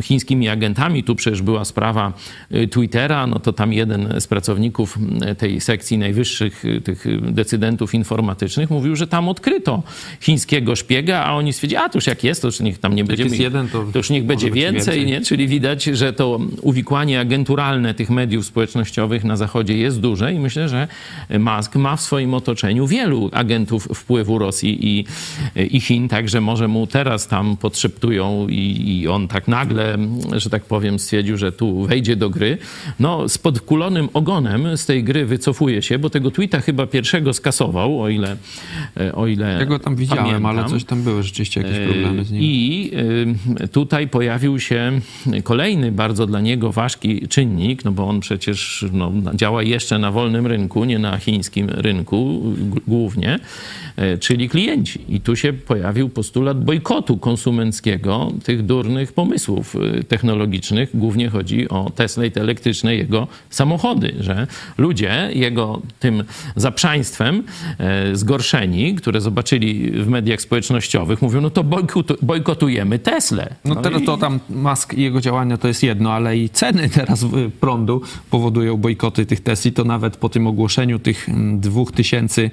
chińskimi agentami. Tu przecież była sprawa e, Twittera, no to tam jeden z pracowników e, tej sekcji najwyższych e, tych decydentów informatycznych mówił, że tam odkryto chińskiego szpiega, a oni stwierdzili, a to już jak jest, to już niech tam nie będzie. jeden, to już niech będzie więcej, więcej. nie? Czyli widać, że to uwikłanie agenturalne tych mediów społecznościowych na Zachodzie jest duże i myślę, że Musk ma w swoim otoczeniu wielu agentów wpływu Rosji i, i Chin, także może mu teraz tam podszeptują i, i on tak nagle, że tak powiem, stwierdził, że tu wejdzie do gry. No, z podkulonym ogonem z tej gry wycofuje się, bo tego tweeta chyba pierwszego skasował, o ile, o ile Ja go tam widziałem, pamiętam. ale coś tam były rzeczywiście jakieś problemy z nim. I y, tutaj pojawił się kolejny bardzo dla niego ważki czynnik, no bo on przecież no, działa jeszcze na wolnym rynku, nie na chińskim rynku głównie, czyli klienci. I tu się pojawił postulat bojkotu konsumenckiego tych durnych pomysłów y, technologicznych. Głównie chodzi o Tesla i te elektryczne jego samochody, że ludzie jego tym zaprzaństwem e, zgorszeni, które zobaczyli w mediach społecznościowych, mówią, no to bojkotu, bojkotujemy Teslę. No teraz i- to tam Musk i jego działania to jest jedno, ale i ceny <laughs> teraz y, prądu powodują bojkoty tych Tesli. To nawet po tym ogłoszeniu tych mm, 2000 e,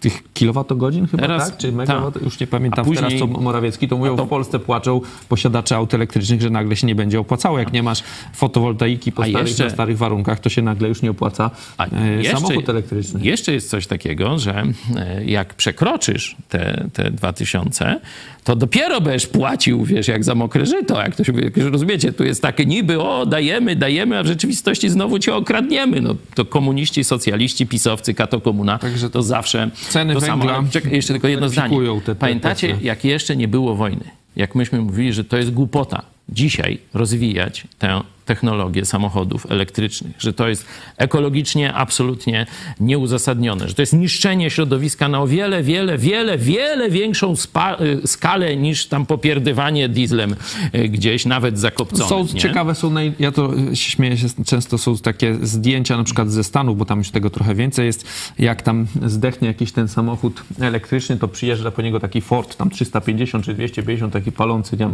tych kilowatogodzin chyba, Teraz- tak? Czy megawat? tak. Już nie pamiętam A później- teraz, co Morawiecki to mówią, to- w Polsce płaczą posiadacze aut elektrycznych, że nagle się nie będzie opłacało. Jak nie masz fotowoltaiki po starych, jeszcze- na starych warunkach, to się nagle już nie opłaca A e, samochód elektryczny. Jeszcze jest coś takiego, że e, jak przekroczysz te, te 2000, to dopiero będziesz płacił, wiesz, jak za mokre żyto. Jak to się, jak już rozumiecie, tu jest takie niby, o, dajemy, dajemy, a w rzeczywistości znowu cię okradniemy. No to komuniści, socjaliści, pisowcy, kato komuna, Także to zawsze ceny to samo. węgla Ale Czekaj, jeszcze tylko jedno zdanie. te- te Pamiętacie, jak jeszcze nie było wojny, jak myśmy mówili, że to jest głupota dzisiaj rozwijać tę technologię samochodów elektrycznych, że to jest ekologicznie absolutnie nieuzasadnione, że to jest niszczenie środowiska na o wiele, wiele, wiele, wiele większą y, skalę niż tam popierdywanie dieslem y, gdzieś, nawet zakopconym. Są nie? ciekawe, są naj... ja to y, śmieję się, często są takie zdjęcia na przykład ze Stanów, bo tam już tego trochę więcej jest, jak tam zdechnie jakiś ten samochód elektryczny, to przyjeżdża po niego taki Ford, tam 350 czy 250, taki palący, nie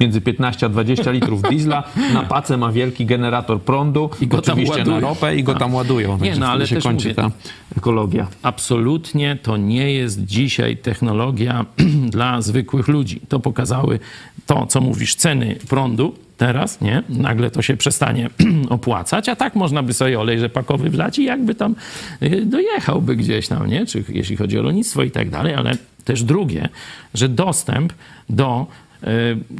między 15 a 20 litrów diesla, na pace ma wielki generator prądu, I go tam oczywiście na ładują. ropę i go tam ładują. Także no, ale się też kończy mówię- ta ekologia. Absolutnie to nie jest dzisiaj technologia <clears throat> dla zwykłych ludzi. To pokazały to, co mówisz, ceny prądu teraz, nie? Nagle to się przestanie <clears throat> opłacać, a tak można by sobie olej rzepakowy wlać i jakby tam y, dojechałby gdzieś tam, nie? Czy jeśli chodzi o rolnictwo i tak dalej, ale też drugie, że dostęp do y,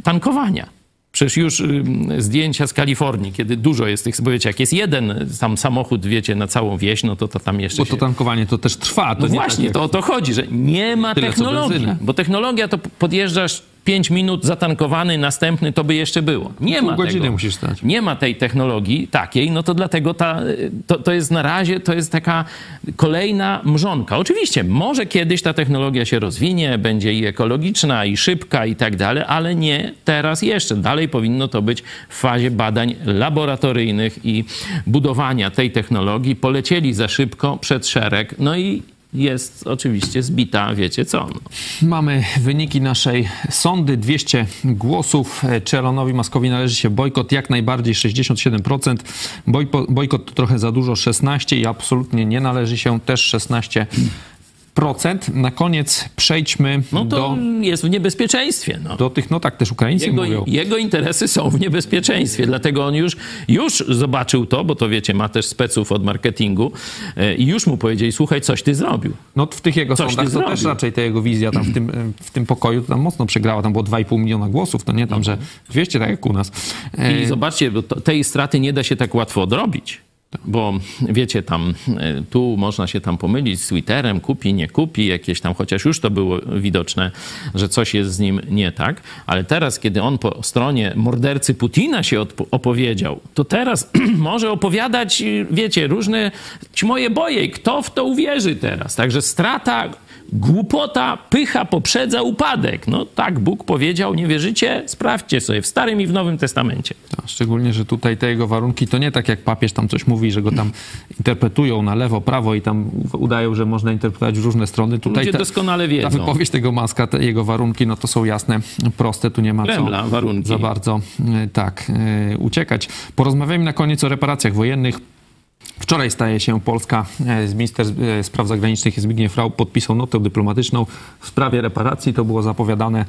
tankowania. Przecież już y, zdjęcia z Kalifornii, kiedy dużo jest tych, bo wiecie, jak jest jeden tam samochód, wiecie, na całą wieś, no to, to tam jeszcze Bo to się... tankowanie to też trwa. To No nie właśnie, tak to o to chodzi, że nie ma Tyle, technologii. Bo technologia to podjeżdżasz 5 minut zatankowany, następny to by jeszcze było. Nie Pół ma godziny tego. musisz stać. Nie ma tej technologii takiej, no to dlatego ta, to, to jest na razie, to jest taka kolejna mrzonka. Oczywiście, może kiedyś ta technologia się rozwinie, będzie i ekologiczna, i szybka, i tak dalej, ale nie teraz jeszcze. Dalej powinno to być w fazie badań laboratoryjnych i budowania tej technologii. Polecieli za szybko przed szereg, no i jest oczywiście zbita, wiecie co. No. Mamy wyniki naszej sondy. 200 głosów. E, Czy Elonowi Maskowi należy się bojkot? Jak najbardziej 67%. Bojko, bojkot to trochę za dużo 16% i absolutnie nie należy się też 16%. Na koniec przejdźmy No to do, jest w niebezpieczeństwie. No. do tych, no tak też Ukraińcy Jego, mówią. jego interesy są w niebezpieczeństwie, dlatego on już, już zobaczył to, bo to wiecie, ma też speców od marketingu e, i już mu powiedzieli, słuchaj, coś ty zrobił. No w tych jego Coś sądach to też zrobił. raczej ta jego wizja tam w tym, w tym pokoju tam mocno przegrała. Tam było 2,5 miliona głosów, to nie tam, że 200 tak jak u nas. E, I zobaczcie, tej straty nie da się tak łatwo odrobić. Bo wiecie, tam e, tu można się tam pomylić z Twitterem, kupi, nie kupi, jakieś tam, chociaż już to było widoczne, że coś jest z nim nie tak. Ale teraz, kiedy on po stronie mordercy Putina się opowiedział, to teraz <clears throat> może opowiadać, y, wiecie, różne moje boje. Kto w to uwierzy teraz? Także strata, głupota, pycha poprzedza upadek. No tak Bóg powiedział, nie wierzycie? Sprawdźcie sobie w Starym i w Nowym Testamencie. A Szczególnie, że tutaj te jego warunki to nie tak jak papież tam coś mówi, że go tam interpretują na lewo, prawo i tam udają, że można interpretować w różne strony. Tutaj Ludzie te- doskonale ta wiedzą. wypowiedź tego Maska, te jego warunki, no to są jasne, proste, tu nie ma Kremla co warunki. za bardzo e, tak e, uciekać. Porozmawiajmy na koniec o reparacjach wojennych. Wczoraj staje się Polska, e, minister e, spraw zagranicznych Zbigniew Rau podpisał notę dyplomatyczną w sprawie reparacji. To było zapowiadane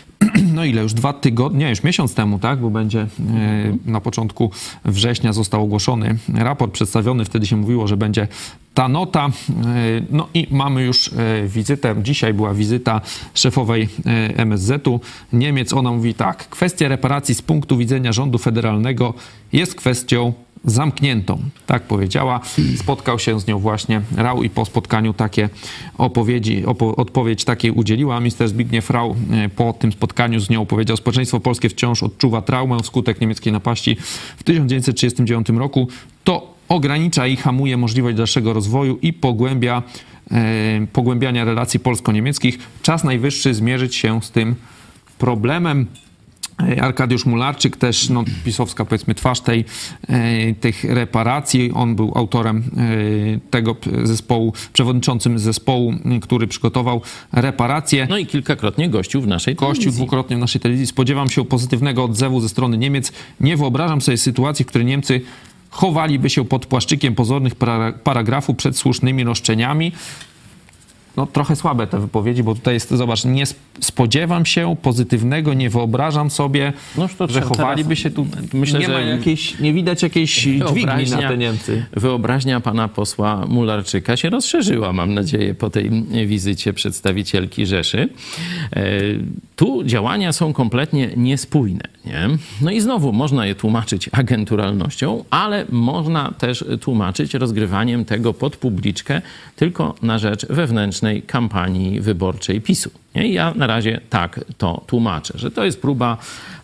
<clears throat> no ile, już dwa tygodnie, już miesiąc temu, tak, bo będzie e, na początku września został ogłoszony raport. Przedstawiony, wtedy się mówiło, że będzie ta nota, no i mamy już wizytę, dzisiaj była wizyta szefowej MSZ-u Niemiec, ona mówi tak, kwestia reparacji z punktu widzenia rządu federalnego jest kwestią zamkniętą. Tak powiedziała. Spotkał się z nią właśnie Rau i po spotkaniu takie opowiedzi, opo, odpowiedź takiej udzieliła. Minister Zbigniew Rau e, po tym spotkaniu z nią powiedział, społeczeństwo polskie wciąż odczuwa traumę wskutek niemieckiej napaści w 1939 roku. To ogranicza i hamuje możliwość dalszego rozwoju i pogłębia e, pogłębiania relacji polsko-niemieckich. Czas najwyższy zmierzyć się z tym problemem. E, Arkadiusz Mularczyk, też no, pisowska powiedzmy twarz tej, e, tych reparacji. On był autorem e, tego zespołu, przewodniczącym zespołu, m, który przygotował reparacje. No i kilkakrotnie gościł w naszej Gościł telewizji. dwukrotnie w naszej telewizji. Spodziewam się pozytywnego odzewu ze strony Niemiec. Nie wyobrażam sobie sytuacji, w której Niemcy chowaliby się pod płaszczykiem pozornych para- paragrafów przed słusznymi roszczeniami. No trochę słabe te wypowiedzi, bo tutaj jest, zobacz, nie sp- spodziewam się pozytywnego, nie wyobrażam sobie, Noż to że chowaliby się tu. myślę, nie, ma że- jakiejś, nie widać jakiejś dźwigni na te Niemcy. wyobraźnia pana posła Mularczyka się rozszerzyła, mam nadzieję, po tej wizycie przedstawicielki Rzeszy. E, Tu działania są kompletnie niespójne. Nie? No i znowu można je tłumaczyć agenturalnością, ale można też tłumaczyć rozgrywaniem tego pod publiczkę tylko na rzecz wewnętrznej kampanii wyborczej PiSu. I ja na razie tak to tłumaczę, że to jest próba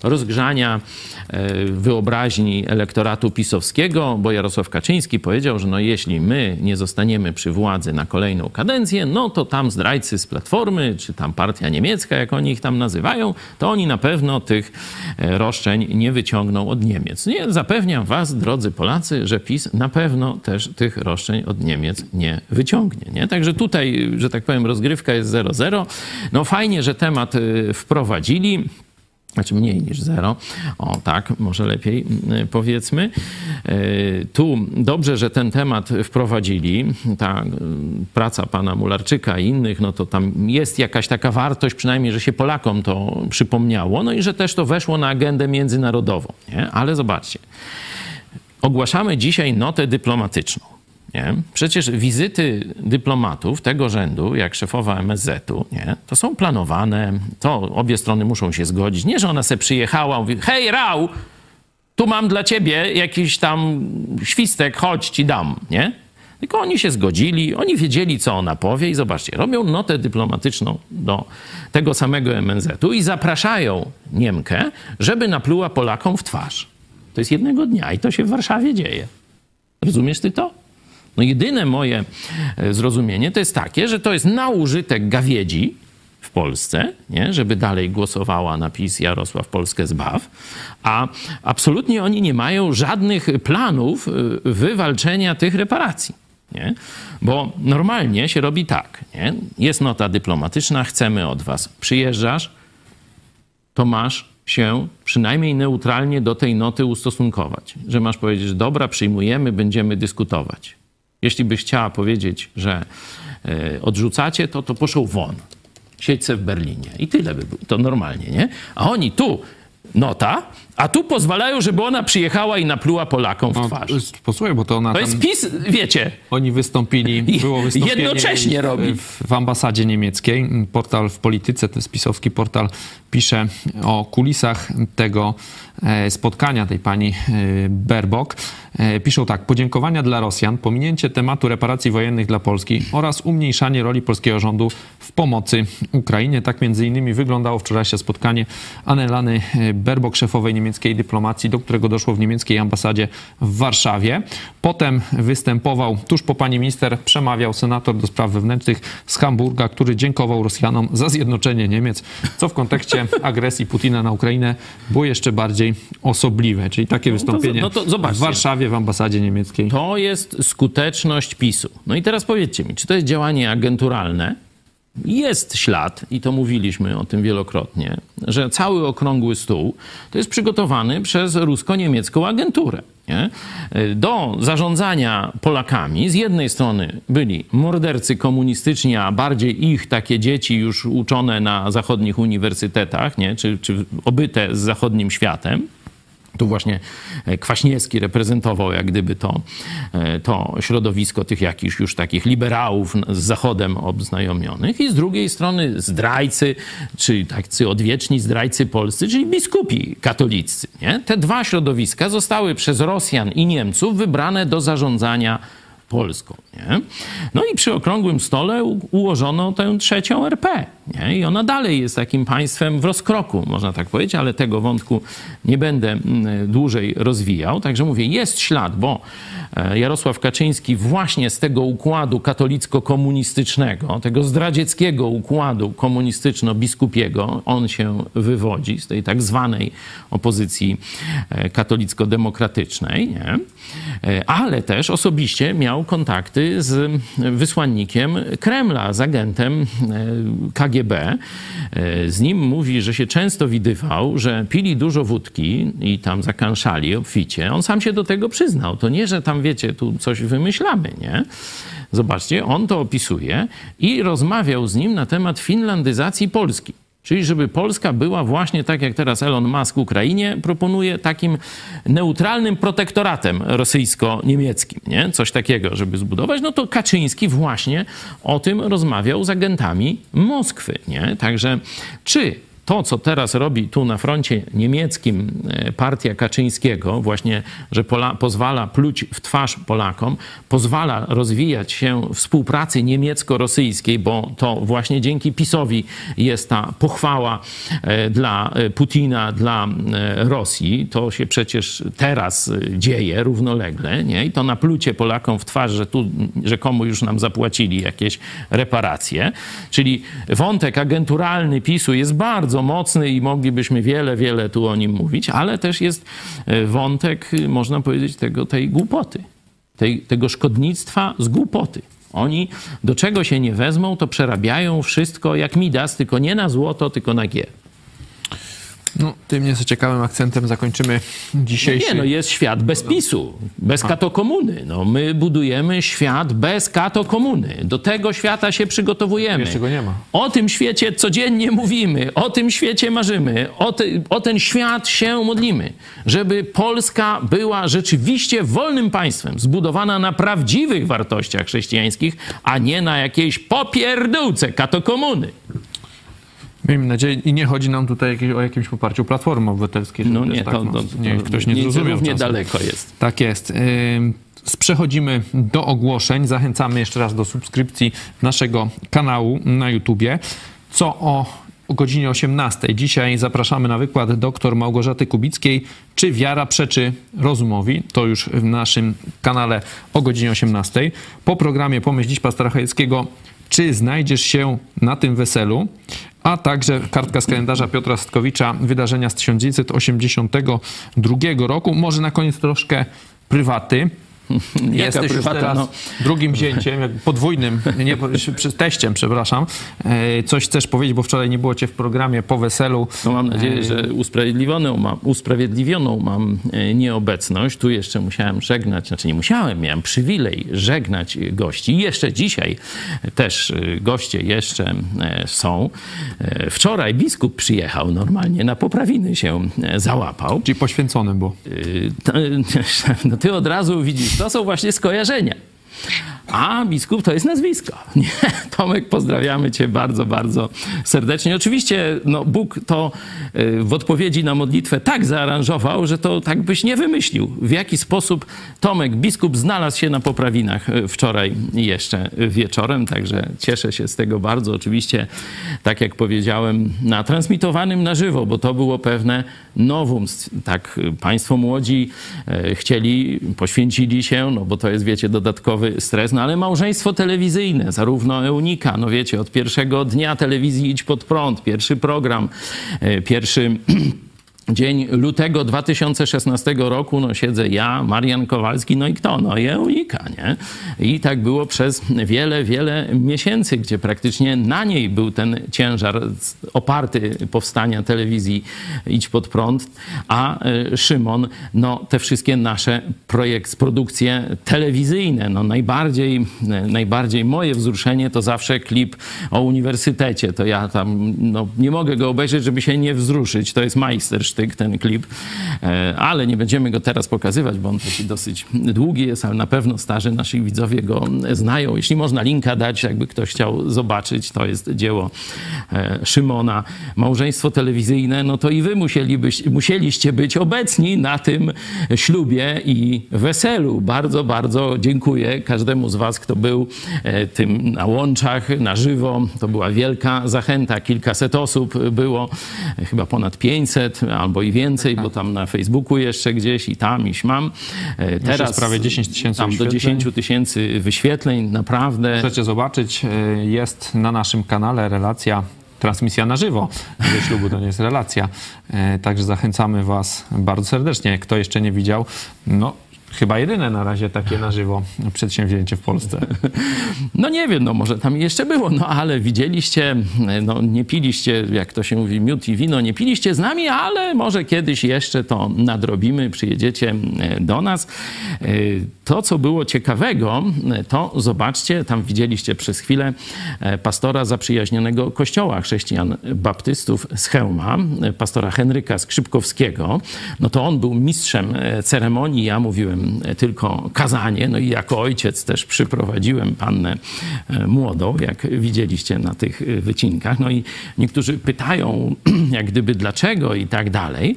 rozgrzania e, wyobraźni elektoratu pisowskiego, bo Jarosław Kaczyński powiedział, że no jeśli my nie zostaniemy przy władzy na kolejną kadencję, no to tam zdrajcy z Platformy, czy tam partia niemiecka, jak oni ich tam nazywają, to oni na pewno tych e, roszczeń nie wyciągną od Niemiec. Nie, zapewniam was, drodzy Polacy, że PiS na pewno też tych roszczeń od Niemiec nie wyciągnie. Nie? Także tutaj, że tak powiem, rozgrywka jest 0-0. No fajnie, że temat y, wprowadzili. Znaczy mniej niż zero. O tak, może lepiej y, powiedzmy. Y, Tu dobrze, że ten temat wprowadzili. Ta y, praca pana Mularczyka i innych, no to tam jest jakaś taka wartość, przynajmniej, że się Polakom to przypomniało, no i że też to weszło na agendę międzynarodową. Nie? Ale zobaczcie, ogłaszamy dzisiaj notę dyplomatyczną. Nie? Przecież wizyty dyplomatów tego rzędu, jak szefowa MSZ-u, nie? to są planowane, to obie strony muszą się zgodzić. Nie, że ona se przyjechała, mówi, hej Rał, tu mam dla ciebie jakiś tam świstek, chodź ci dam, nie? Tylko oni się zgodzili, oni wiedzieli, co ona powie i zobaczcie, robią notę dyplomatyczną do tego samego MNZ-u i zapraszają Niemkę, żeby napluła Polakom w twarz. To jest jednego dnia i to się w Warszawie dzieje. Rozumiesz ty to? No jedyne moje e, zrozumienie to jest takie, że to jest na użytek gawiedzi w Polsce, nie? żeby dalej głosowała na PiS Jarosław Polskę zbaw, a absolutnie oni nie mają żadnych planów y, wywalczenia tych reparacji. Nie? Bo normalnie się robi tak, nie? jest nota dyplomatyczna, chcemy od was, przyjeżdżasz, to masz się przynajmniej neutralnie do tej noty ustosunkować. Że masz powiedzieć, dobra, przyjmujemy, będziemy dyskutować. Jeśli byś chciała powiedzieć, że e, odrzucacie, to to poszło won. Siedź se w Berlinie. I tyle by było. To normalnie, nie? A oni tu nota, a tu pozwalają, żeby ona przyjechała i napluła Polakom w No, twarz. posłuchaj, bo to ona To jest PiS, wiecie, Oni wystąpili, <laughs> było wystąpienie Jednocześnie w, robi. W, w ambasadzie niemieckiej. Portal w Polityce, to jest pisowski portal, pisze o kulisach tego e, spotkania tej pani e, Berbok. E, Piszą tak, podziękowania dla Rosjan, pominięcie tematu reparacji wojennych dla Polski oraz umniejszanie roli polskiego rządu w pomocy Ukrainie. Tak między innymi wyglądało wczorajsze spotkanie Anelany Berbok, szefowej niemieckiej dyplomacji, do którego doszło w niemieckiej ambasadzie w Warszawie. Potem występował, tuż po pani minister, przemawiał senator do spraw wewnętrznych z Hamburga, który dziękował Rosjanom za zjednoczenie Niemiec, co w kontekście <laughs> agresji Putina na Ukrainę było jeszcze bardziej osobliwe. Czyli takie wystąpienie no to w zobaczcie. Warszawie, w ambasadzie niemieckiej. To jest skuteczność PiSu. No i teraz powiedzcie mi, czy to jest działanie agenturalne? Jest ślad, i to mówiliśmy o tym wielokrotnie, że cały okrągły stół to jest przygotowany przez rusko-niemiecką agenturę. Nie? Do zarządzania Polakami z jednej strony byli mordercy komunistyczni, a bardziej ich takie dzieci już uczone na zachodnich uniwersytetach, nie? Czy, czy obyte z zachodnim światem. Tu właśnie e, Kwaśniewski reprezentował jak gdyby to, e, to środowisko tych jakichś już takich liberałów z Zachodem obznajomionych i z drugiej strony zdrajcy, czy tacy odwieczni zdrajcy polscy, czyli biskupi katolicy. Nie? Te dwa środowiska zostały przez Rosjan i Niemców wybrane do zarządzania Polską. Nie? No i przy okrągłym stole ułożono tę trzecią RP. Nie? I ona dalej jest takim państwem w rozkroku, można tak powiedzieć, ale tego wątku nie będę mm, dłużej rozwijał. Także mówię, jest ślad, bo e, Jarosław Kaczyński właśnie z tego układu katolicko-komunistycznego, tego zdradzieckiego układu komunistyczno-biskupiego, on się wywodzi z tej tak zwanej opozycji e, katolicko-demokratycznej, nie? E, ale też osobiście miał kontakty z wysłannikiem Kremla, z agentem e, KGB. E, Z nim mówi, że się często widywał, że pili dużo wódki i tam zakanszali obficie. On sam się do tego przyznał. To nie, że tam wiecie, tu coś wymyślamy, nie? Zobaczcie, on to opisuje i rozmawiał z nim na temat finlandyzacji Polski. Czyli żeby Polska była właśnie tak jak teraz Elon Musk Ukrainie proponuje takim neutralnym protektoratem rosyjsko-niemieckim, nie? Coś takiego, żeby zbudować, no to Kaczyński właśnie o tym rozmawiał z agentami Moskwy, nie? Także czy to, co teraz robi tu na froncie niemieckim e, partia Kaczyńskiego, właśnie, że Pola pozwala pluć w twarz Polakom, pozwala rozwijać się współpracy niemiecko-rosyjskiej, bo to właśnie dzięki PiSowi jest ta pochwała e, dla e, Putina, dla Rosji. To się przecież teraz dzieje równolegle, nie? I to naplucie Polakom w twarz, że tu rzekomo już nam zapłacili jakieś reparacje. Czyli wątek agenturalny PiSu jest bardzo mocny i moglibyśmy wiele, wiele tu o nim mówić, ale też jest e, wątek, y, można powiedzieć, tego, tej głupoty, tej, tego szkodnictwa z głupoty. Oni do czego się nie wezmą, to przerabiają wszystko jak Midas, tylko nie na złoto, tylko na gier. No, tym nieco ciekawym akcentem zakończymy dzisiejszy... Nie, no jest świat bez PiSu, bez katokomuny. No, my budujemy świat bez katokomuny. Do tego świata się przygotowujemy. Jeszcze go nie ma. O tym świecie codziennie mówimy, o tym świecie marzymy, o, te, o ten świat się modlimy, żeby Polska była rzeczywiście wolnym państwem, zbudowana na prawdziwych wartościach chrześcijańskich, a nie na jakiejś popierdółce katokomuny. Miejmy nadzieję, i nie chodzi nam tutaj o jakimś poparciu Platformy Obywatelskiej. No nie, tak, to, no, nie, to ktoś nie zrozumiał równie czasem. daleko jest. Tak jest. Przechodzimy do ogłoszeń. Zachęcamy jeszcze raz do subskrypcji naszego kanału na YouTubie. Co o o godzinie 18. Dzisiaj zapraszamy na wykład dr Małgorzaty Kubickiej. Czy wiara przeczy rozumowi? To już w naszym kanale o godzinie 18. Po programie Pomyśl dziś pastora Chojeckiego czy znajdziesz się na tym weselu, a także kartka z kalendarza Piotra Stkowicza, wydarzenia z 1982 roku. Może na koniec troszkę prywaty. Jaka prywata? teraz No, drugim zięciem, podwójnym, nie, teściem, przepraszam. E, Coś chcesz powiedzieć, bo wczoraj nie było cię w programie po weselu. No mam nadzieję, że usprawiedliwioną mam, usprawiedliwioną mam e, nieobecność. Tu jeszcze musiałem żegnać, znaczy nie musiałem, miałem przywilej żegnać gości. Jeszcze dzisiaj też e, goście jeszcze e, są. E, Wczoraj biskup przyjechał normalnie, na poprawiny się e, załapał. Czyli poświęcony był. <laughs> No ty od razu widzisz, to są właśnie skojarzenia. A biskup to jest nazwisko. <laughs> Nie, Tomek, pozdrawiamy cię bardzo, bardzo serdecznie. Oczywiście no, Bóg to y, w odpowiedzi na modlitwę tak zaaranżował, że to tak byś nie wymyślił. W jaki sposób Tomek, biskup, znalazł się na poprawinach y, wczoraj jeszcze wieczorem, także cieszę się z tego bardzo. Oczywiście, tak jak powiedziałem, na transmitowanym na żywo, bo to było pewne nowum. Tak y, państwo młodzi chcieli, poświęcili się, no bo to jest, wiecie, dodatkowy stres, no ale małżeństwo telewizyjne, zarówno Eunika, no wiecie, od pierwszego dnia telewizji Idź Pod Prąd, pierwszy program, e, pierwszy... <clears throat> Dzień lutego 2016 roku, no siedzę ja, Marian Kowalski, no i kto? No i Eunika, nie? I tak było przez wiele, wiele miesięcy, gdzie praktycznie na niej był ten ciężar oparty powstania telewizji Idź Pod Prąd, a e, Szymon, no te wszystkie nasze projekt, produkcje telewizyjne, no najbardziej, e, najbardziej moje wzruszenie to zawsze klip o uniwersytecie, to ja tam, no nie mogę go obejrzeć, żeby się nie wzruszyć, to jest majstersztyk ten klip, E, ale nie będziemy go teraz pokazywać, bo on taki dosyć długi jest, ale na pewno starzy nasi widzowie go znają. Jeśli można linka dać, jakby ktoś chciał zobaczyć, to jest dzieło e, Szymona. Małżeństwo telewizyjne, no to i wy musieliście być obecni na tym ślubie i weselu. Bardzo, bardzo dziękuję każdemu z was, kto był e, tym na łączach, na żywo. To była wielka zachęta. Kilkaset osób było, chyba ponad 500 albo i więcej, bo tam na Facebooku jeszcze gdzieś i tam, i śmam. E, jest prawie 10 tysięcy Tam do wyświetleń. 10 tysięcy wyświetleń, naprawdę. Chcecie zobaczyć, e, jest na naszym kanale relacja, transmisja na żywo ze ślubu, to nie jest relacja. E, Także zachęcamy Was bardzo serdecznie. Kto jeszcze nie widział, no chyba jedyne na razie takie na żywo przedsięwzięcie w Polsce. <laughs> No nie wiem, no może tam jeszcze było, no ale widzieliście, no nie piliście, jak to się mówi, miód i wino, nie piliście z nami, ale może kiedyś jeszcze to nadrobimy, przyjedziecie e, do nas. To, co było ciekawego, to zobaczcie, tam widzieliście przez chwilę e, pastora zaprzyjaźnionego kościoła chrześcijan baptystów z Chełma, e, pastora Henryka Skrzypkowskiego. No to on był mistrzem e, ceremonii, ja mówiłem tylko kazanie, no i jako ojciec też przyprowadziłem pannę młodą, jak widzieliście na tych wycinkach. No i niektórzy pytają, <clears throat> jak gdyby dlaczego i tak dalej.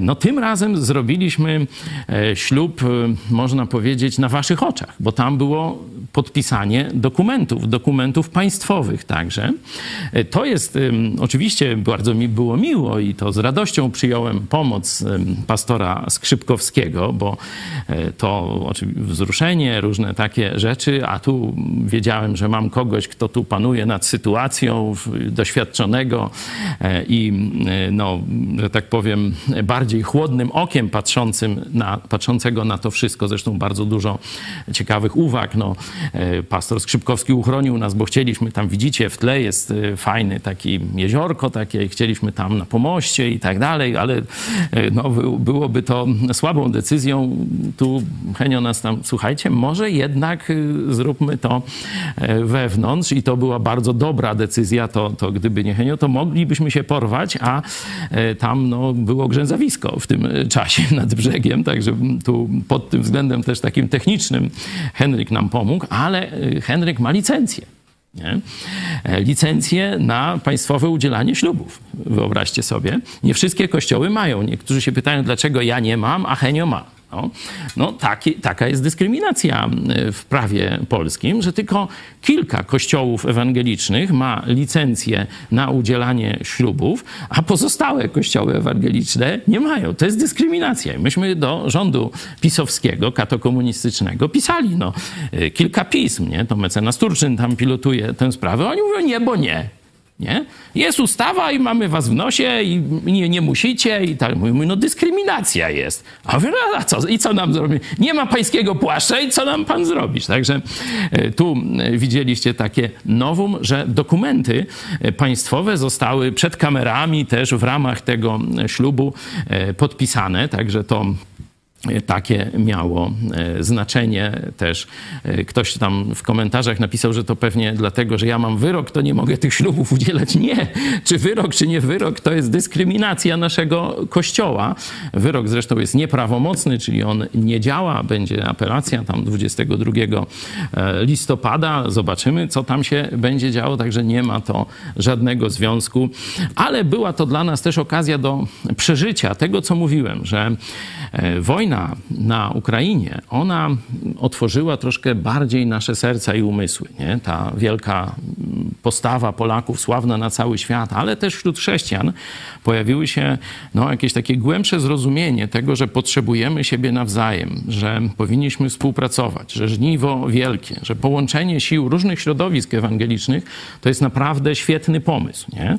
No tym razem zrobiliśmy ślub, można powiedzieć, na waszych oczach, bo tam było podpisanie dokumentów, dokumentów państwowych także. E, To jest oczywiście bardzo mi było miło i to z radością przyjąłem pomoc pastora Skrzypkowskiego, bo e, to wzruszenie, różne takie rzeczy, a tu wiedziałem, że mam kogoś, kto tu panuje nad sytuacją, doświadczonego e, i no, że tak powiem, bardziej chłodnym okiem patrzącym na, patrzącego na to wszystko. Zresztą bardzo dużo ciekawych uwag. No, e, pastor Skrzypkowski uchronił nas, bo chcieliśmy tam, widzicie, w tle jest e, fajny taki jeziorko takie, chcieliśmy tam na pomoście i tak dalej, ale e, no, by- byłoby to słabą decyzją. Tu Henio nas tam, słuchajcie, może jednak zróbmy to wewnątrz i to była bardzo dobra decyzja, to, to gdyby nie Henio, to moglibyśmy się porwać, a tam no, było grzęzawisko w tym czasie nad brzegiem, także tu pod tym względem też takim technicznym Henryk nam pomógł, ale e, Henryk ma licencję. Nie? E, Licencję na państwowe udzielanie ślubów. Wyobraźcie sobie. Nie wszystkie kościoły mają. Niektórzy się pytają, dlaczego ja nie mam, a Henio ma. No, no taki, taka jest dyskryminacja e, w prawie polskim, że tylko kilka kościołów ewangelicznych ma licencję na udzielanie ślubów, a pozostałe kościoły ewangeliczne nie mają. To jest dyskryminacja. Myśmy do rządu pisowskiego, katokomunistycznego pisali no, e, kilka pism. Nie? To mecenas Turczyn tam pilotuje tę sprawę. Oni mówią nie, bo nie. Nie? Jest ustawa i mamy was w nosie i nie, nie musicie i tak. Mówimy, no dyskryminacja jest. A wy, no, a co? I co nam zrobi? Nie ma pańskiego płaszcza i co nam pan zrobisz? Także e, tu e, widzieliście takie nowum, że dokumenty e, państwowe zostały przed kamerami też w ramach tego ślubu podpisane, także to takie miało e, znaczenie też. E, ktoś tam w komentarzach napisał, że to pewnie dlatego, że ja mam wyrok, to nie mogę tych ślubów udzielać. <laughs> Nie. Czy wyrok, czy nie wyrok, to jest dyskryminacja naszego kościoła. Wyrok zresztą jest nieprawomocny, czyli on nie działa. Będzie apelacja tam 22 e, listopada. Zobaczymy, co tam się będzie działo, także nie ma to żadnego związku. Ale była to dla nas też okazja do przeżycia tego, co mówiłem, że wojna wojna na Ukrainie, ona otworzyła troszkę bardziej nasze serca i umysły. Nie? Ta wielka postawa Polaków, sławna na cały świat, ale też wśród chrześcijan pojawiły się no, jakieś takie głębsze zrozumienie tego, że potrzebujemy siebie nawzajem, że powinniśmy współpracować, że żniwo wielkie, że połączenie sił różnych środowisk ewangelicznych to jest naprawdę świetny pomysł. Nie?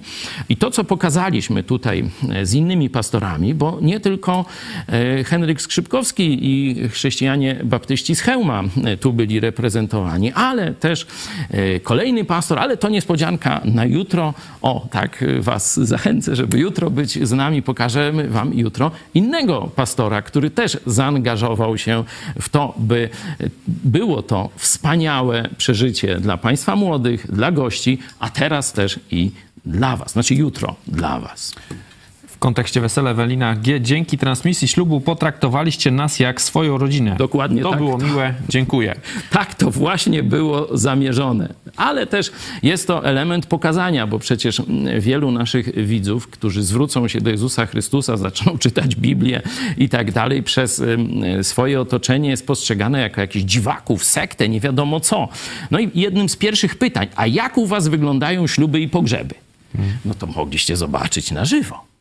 I to, co pokazaliśmy tutaj z innymi pastorami, bo nie tylko e, Henryk Skrzypek Szybkowski i chrześcijanie baptyści z Chełma e, tu byli reprezentowani, ale też e, kolejny pastor, ale to niespodzianka na jutro. O, tak e, was zachęcę, żeby jutro być z nami. Pokażemy wam jutro innego pastora, który też zaangażował się w to, by było to wspaniałe przeżycie dla państwa młodych, dla gości, a teraz też i dla was, znaczy jutro dla was w kontekście wesela Ewelina G. Dzięki transmisji ślubu potraktowaliście nas jak swoją rodzinę. Dokładnie to tak. było miłe. Dziękuję. <laughs> Tak to właśnie było zamierzone. Ale też jest to element pokazania, bo przecież wielu naszych widzów, którzy zwrócą się do Jezusa Chrystusa, zaczną <laughs> czytać Biblię i tak dalej, przez swoje otoczenie jest postrzegane jako jakichś dziwaków, sektę, nie wiadomo co. No i jednym z pierwszych pytań, a jak u was wyglądają śluby i pogrzeby? No to mogliście zobaczyć na żywo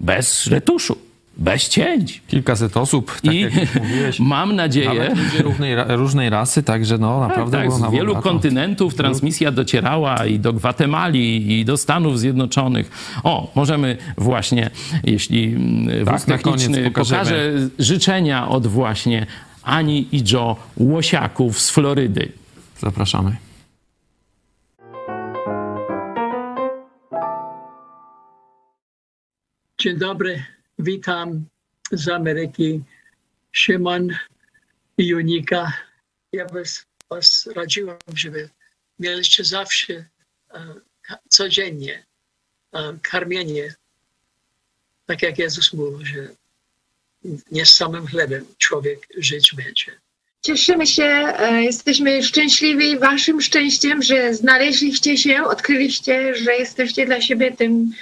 bez retuszu, bez cięć. Kilkaset osób, tak I jak mówiłeś. <laughs> mam nadzieję... Różnej, różnej rasy, także no naprawdę tak, tak, Z wielu bogato. kontynentów transmisja docierała i do Gwatemali, i do Stanów Zjednoczonych. O, możemy właśnie, jeśli mm, Tak, techniczny pokaże życzenia od właśnie Ani i Joe Łosiaków z Florydy. Zapraszamy. Dzień dobry, witam z Ameryki. Szymon i Junika. Ja was, was radziłam, żeby mieliście zawsze e, codziennie e, karmienie, tak jak Jezus mówił, że nie z samym chlebem człowiek żyć będzie. Cieszymy się, e, jesteśmy szczęśliwi waszym szczęściem, że znaleźliście się, odkryliście, że jesteście dla siebie tym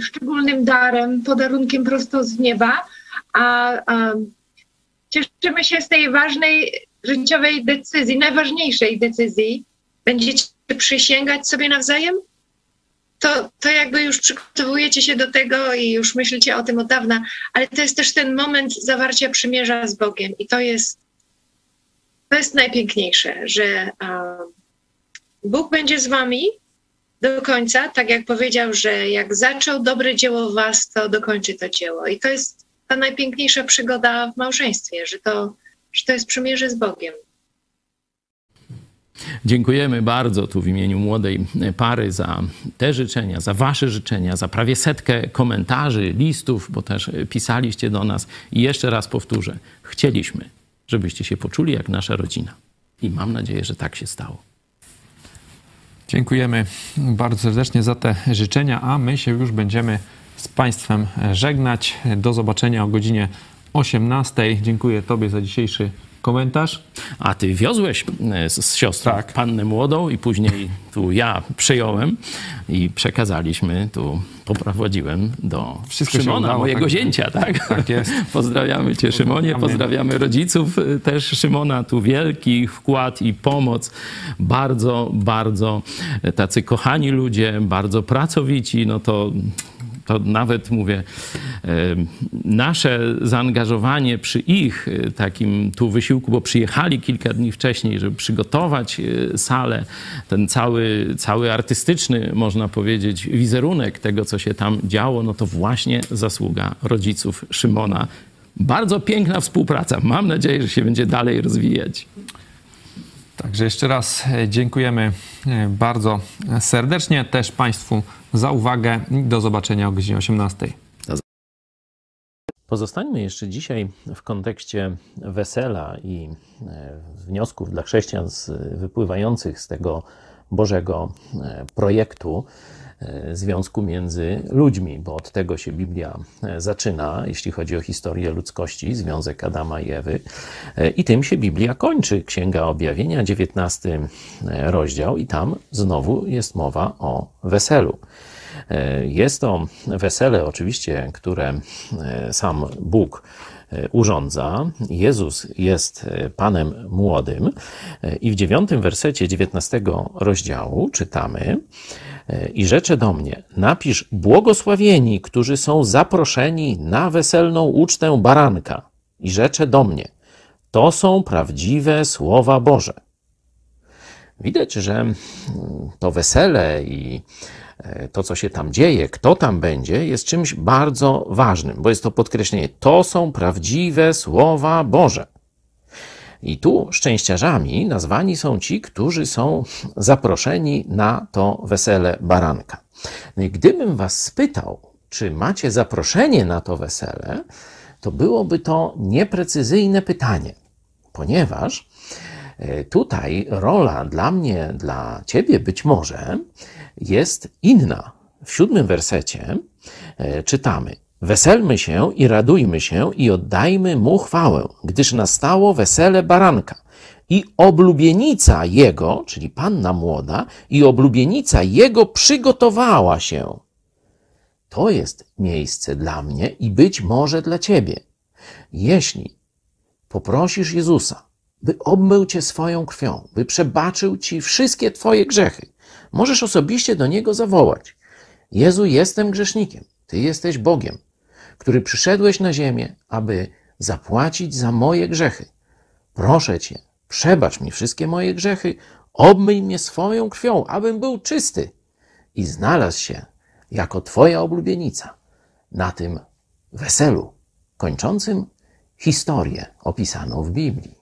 szczególnym darem, podarunkiem prosto z nieba. A, a cieszymy się z tej ważnej życiowej decyzji, najważniejszej decyzji. Będziecie przysięgać sobie nawzajem? To, to jakby już przygotowujecie się do tego i już myślicie o tym od dawna, ale to jest też ten moment zawarcia przymierza z Bogiem i to jest to jest najpiękniejsze, że a, Bóg będzie z wami do końca, tak jak powiedział, że jak zaczął dobre dzieło w was, to dokończy to dzieło. I to jest ta najpiękniejsza przygoda w małżeństwie, że to, że to jest przymierze z Bogiem. Dziękujemy bardzo tu w imieniu młodej pary za te życzenia, za Wasze życzenia, za prawie setkę komentarzy, listów, bo też pisaliście do nas. I jeszcze raz powtórzę, chcieliśmy, żebyście się poczuli jak nasza rodzina. I mam nadzieję, że tak się stało. Dziękujemy bardzo serdecznie za te życzenia, a my się już będziemy z Państwem żegnać. Do zobaczenia o godzinie 18. Dziękuję Tobie za dzisiejszy komentarz. A ty wiozłeś e, z, siostrą Tak. pannę młodą i później tu ja przejąłem i przekazaliśmy, tu poprowadziłem do Wszystko Szymona, udało, mojego tak. zięcia, tak? Tak jest. <laughs> Pozdrawiamy cię Szymonie, Pozdrawiamy. rodziców e, też Szymona, tu wielki wkład i pomoc. Bardzo, bardzo tacy kochani ludzie, bardzo pracowici, no to to nawet mówię, nasze zaangażowanie przy ich e, takim tu wysiłku, bo przyjechali kilka dni wcześniej, żeby przygotować e, salę, ten cały, cały artystyczny, można powiedzieć, wizerunek tego, co się tam działo, no to właśnie zasługa rodziców Szymona. Bardzo piękna współpraca. Mam nadzieję, że się będzie dalej rozwijać. Także jeszcze raz dziękujemy bardzo serdecznie też Państwu za uwagę i do zobaczenia o godzinie 18. Pozostańmy jeszcze dzisiaj w kontekście wesela i e, wniosków dla chrześcijan z, wypływających z tego Bożego e, projektu e, związku między ludźmi, bo od tego się Biblia zaczyna, jeśli chodzi o historię ludzkości, związek Adama i Ewy. I tym się Biblia kończy. Księga Objawienia, 19 rozdział, i tam znowu jest mowa o weselu. E, jest to wesele, oczywiście, które e, sam Bóg e, urządza. Jezus jest Panem młodym i w dziewiątym wersecie dziewiętnastego rozdziału czytamy i rzecze do mnie, napisz błogosławieni, którzy są zaproszeni na weselną ucztę baranka. I rzecze do mnie, to są prawdziwe słowa Boże. Widać, że to wesele i E, to, co się tam dzieje, kto tam będzie, jest czymś bardzo ważnym, bo jest to podkreślenie. To są prawdziwe słowa Boże. I tu szczęściarzami nazwani są ci, którzy są zaproszeni na to wesele baranka. No gdybym was spytał, czy macie zaproszenie na to wesele, to byłoby to nieprecyzyjne pytanie, ponieważ e, tutaj rola dla mnie, dla ciebie być może jest inna. W siódmym wersecie e, czytamy: Weselmy się i radujmy się i oddajmy mu chwałę, gdyż nastało wesele baranka. I oblubienica jego, czyli panna młoda, i oblubienica jego przygotowała się. To jest miejsce dla mnie i być może dla ciebie. Jeśli poprosisz Jezusa, by obmył cię swoją krwią, by przebaczył ci wszystkie twoje grzechy, Możesz osobiście do Niego zawołać: Jezu, jestem grzesznikiem, Ty jesteś Bogiem, który przyszedłeś na ziemię, aby zapłacić za moje grzechy. Proszę Cię, przebacz mi wszystkie moje grzechy, obmyj mnie swoją krwią, abym był czysty i znalazł się jako Twoja oblubienica na tym weselu kończącym historię opisaną w Biblii.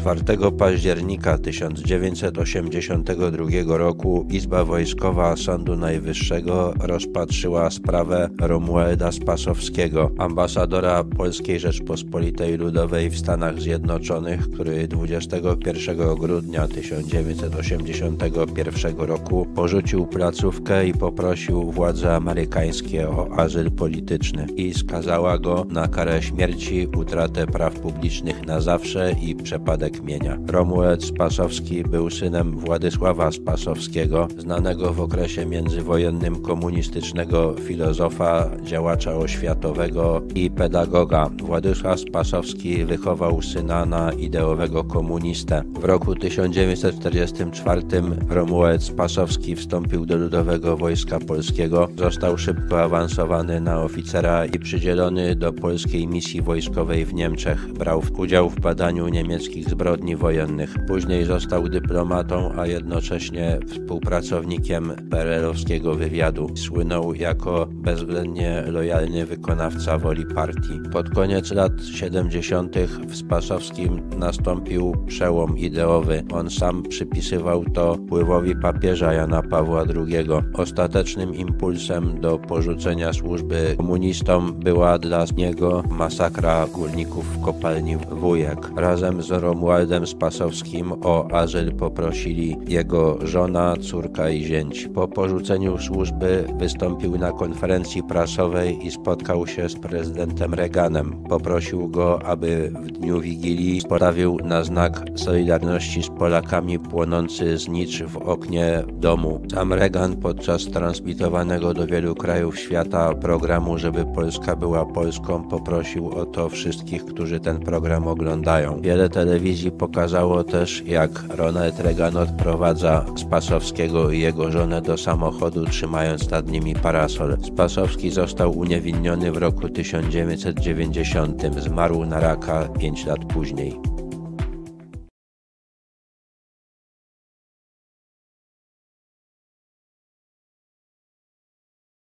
4 października 1982 roku Izba Wojskowa Sądu Najwyższego rozpatrzyła sprawę Romualda Spasowskiego, ambasadora Polskiej Rzeczpospolitej Ludowej w Stanach Zjednoczonych, który 21 grudnia 1981 roku porzucił placówkę i poprosił władze amerykańskie o azyl polityczny i skazała go na karę śmierci, utratę praw publicznych na zawsze i przepadek mienia. Romuald Spasowski był synem Władysława Spasowskiego, znanego w okresie międzywojennym komunistycznego filozofa, działacza oświatowego i pedagoga. Władysław Spasowski wychował syna na ideowego komunistę. W roku 1944 Romuald Spasowski wstąpił do Ludowego Wojska Polskiego, został szybko awansowany na oficera i przydzielony do polskiej misji wojskowej w Niemczech. Brał udział w badaniu niemieckich zbrojów zbrodni wojennych. Później został dyplomatą, a jednocześnie współpracownikiem perelowskiego wywiadu. Słynął jako bezwzględnie lojalny wykonawca woli partii. Pod koniec lat 70. w Spasowskim nastąpił przełom ideowy. On sam przypisywał to wpływowi papieża Jana Pawła II. Ostatecznym impulsem do porzucenia służby komunistom była dla niego masakra górników w kopalni Wujek. Razem z Romualdem Romualdem Spasowskim o azyl poprosili jego żona, córka i zięć. Po porzuceniu służby wystąpił na konferencji prasowej i spotkał się z prezydentem Reaganem. Poprosił go, aby w dniu Wigilii postawił na znak solidarności z Polakami płonący znicz w oknie domu. Sam Reagan podczas transmitowanego do wielu krajów świata programu, żeby Polska była Polską, poprosił o to wszystkich, którzy ten program oglądają. Wiele telewizji telewizji pokazało też, jak Ronald Reagan odprowadza Spasowskiego i jego żonę do samochodu, trzymając nad nimi parasol. Spasowski został uniewinniony w roku 1990, zmarł na raka 5 lat później.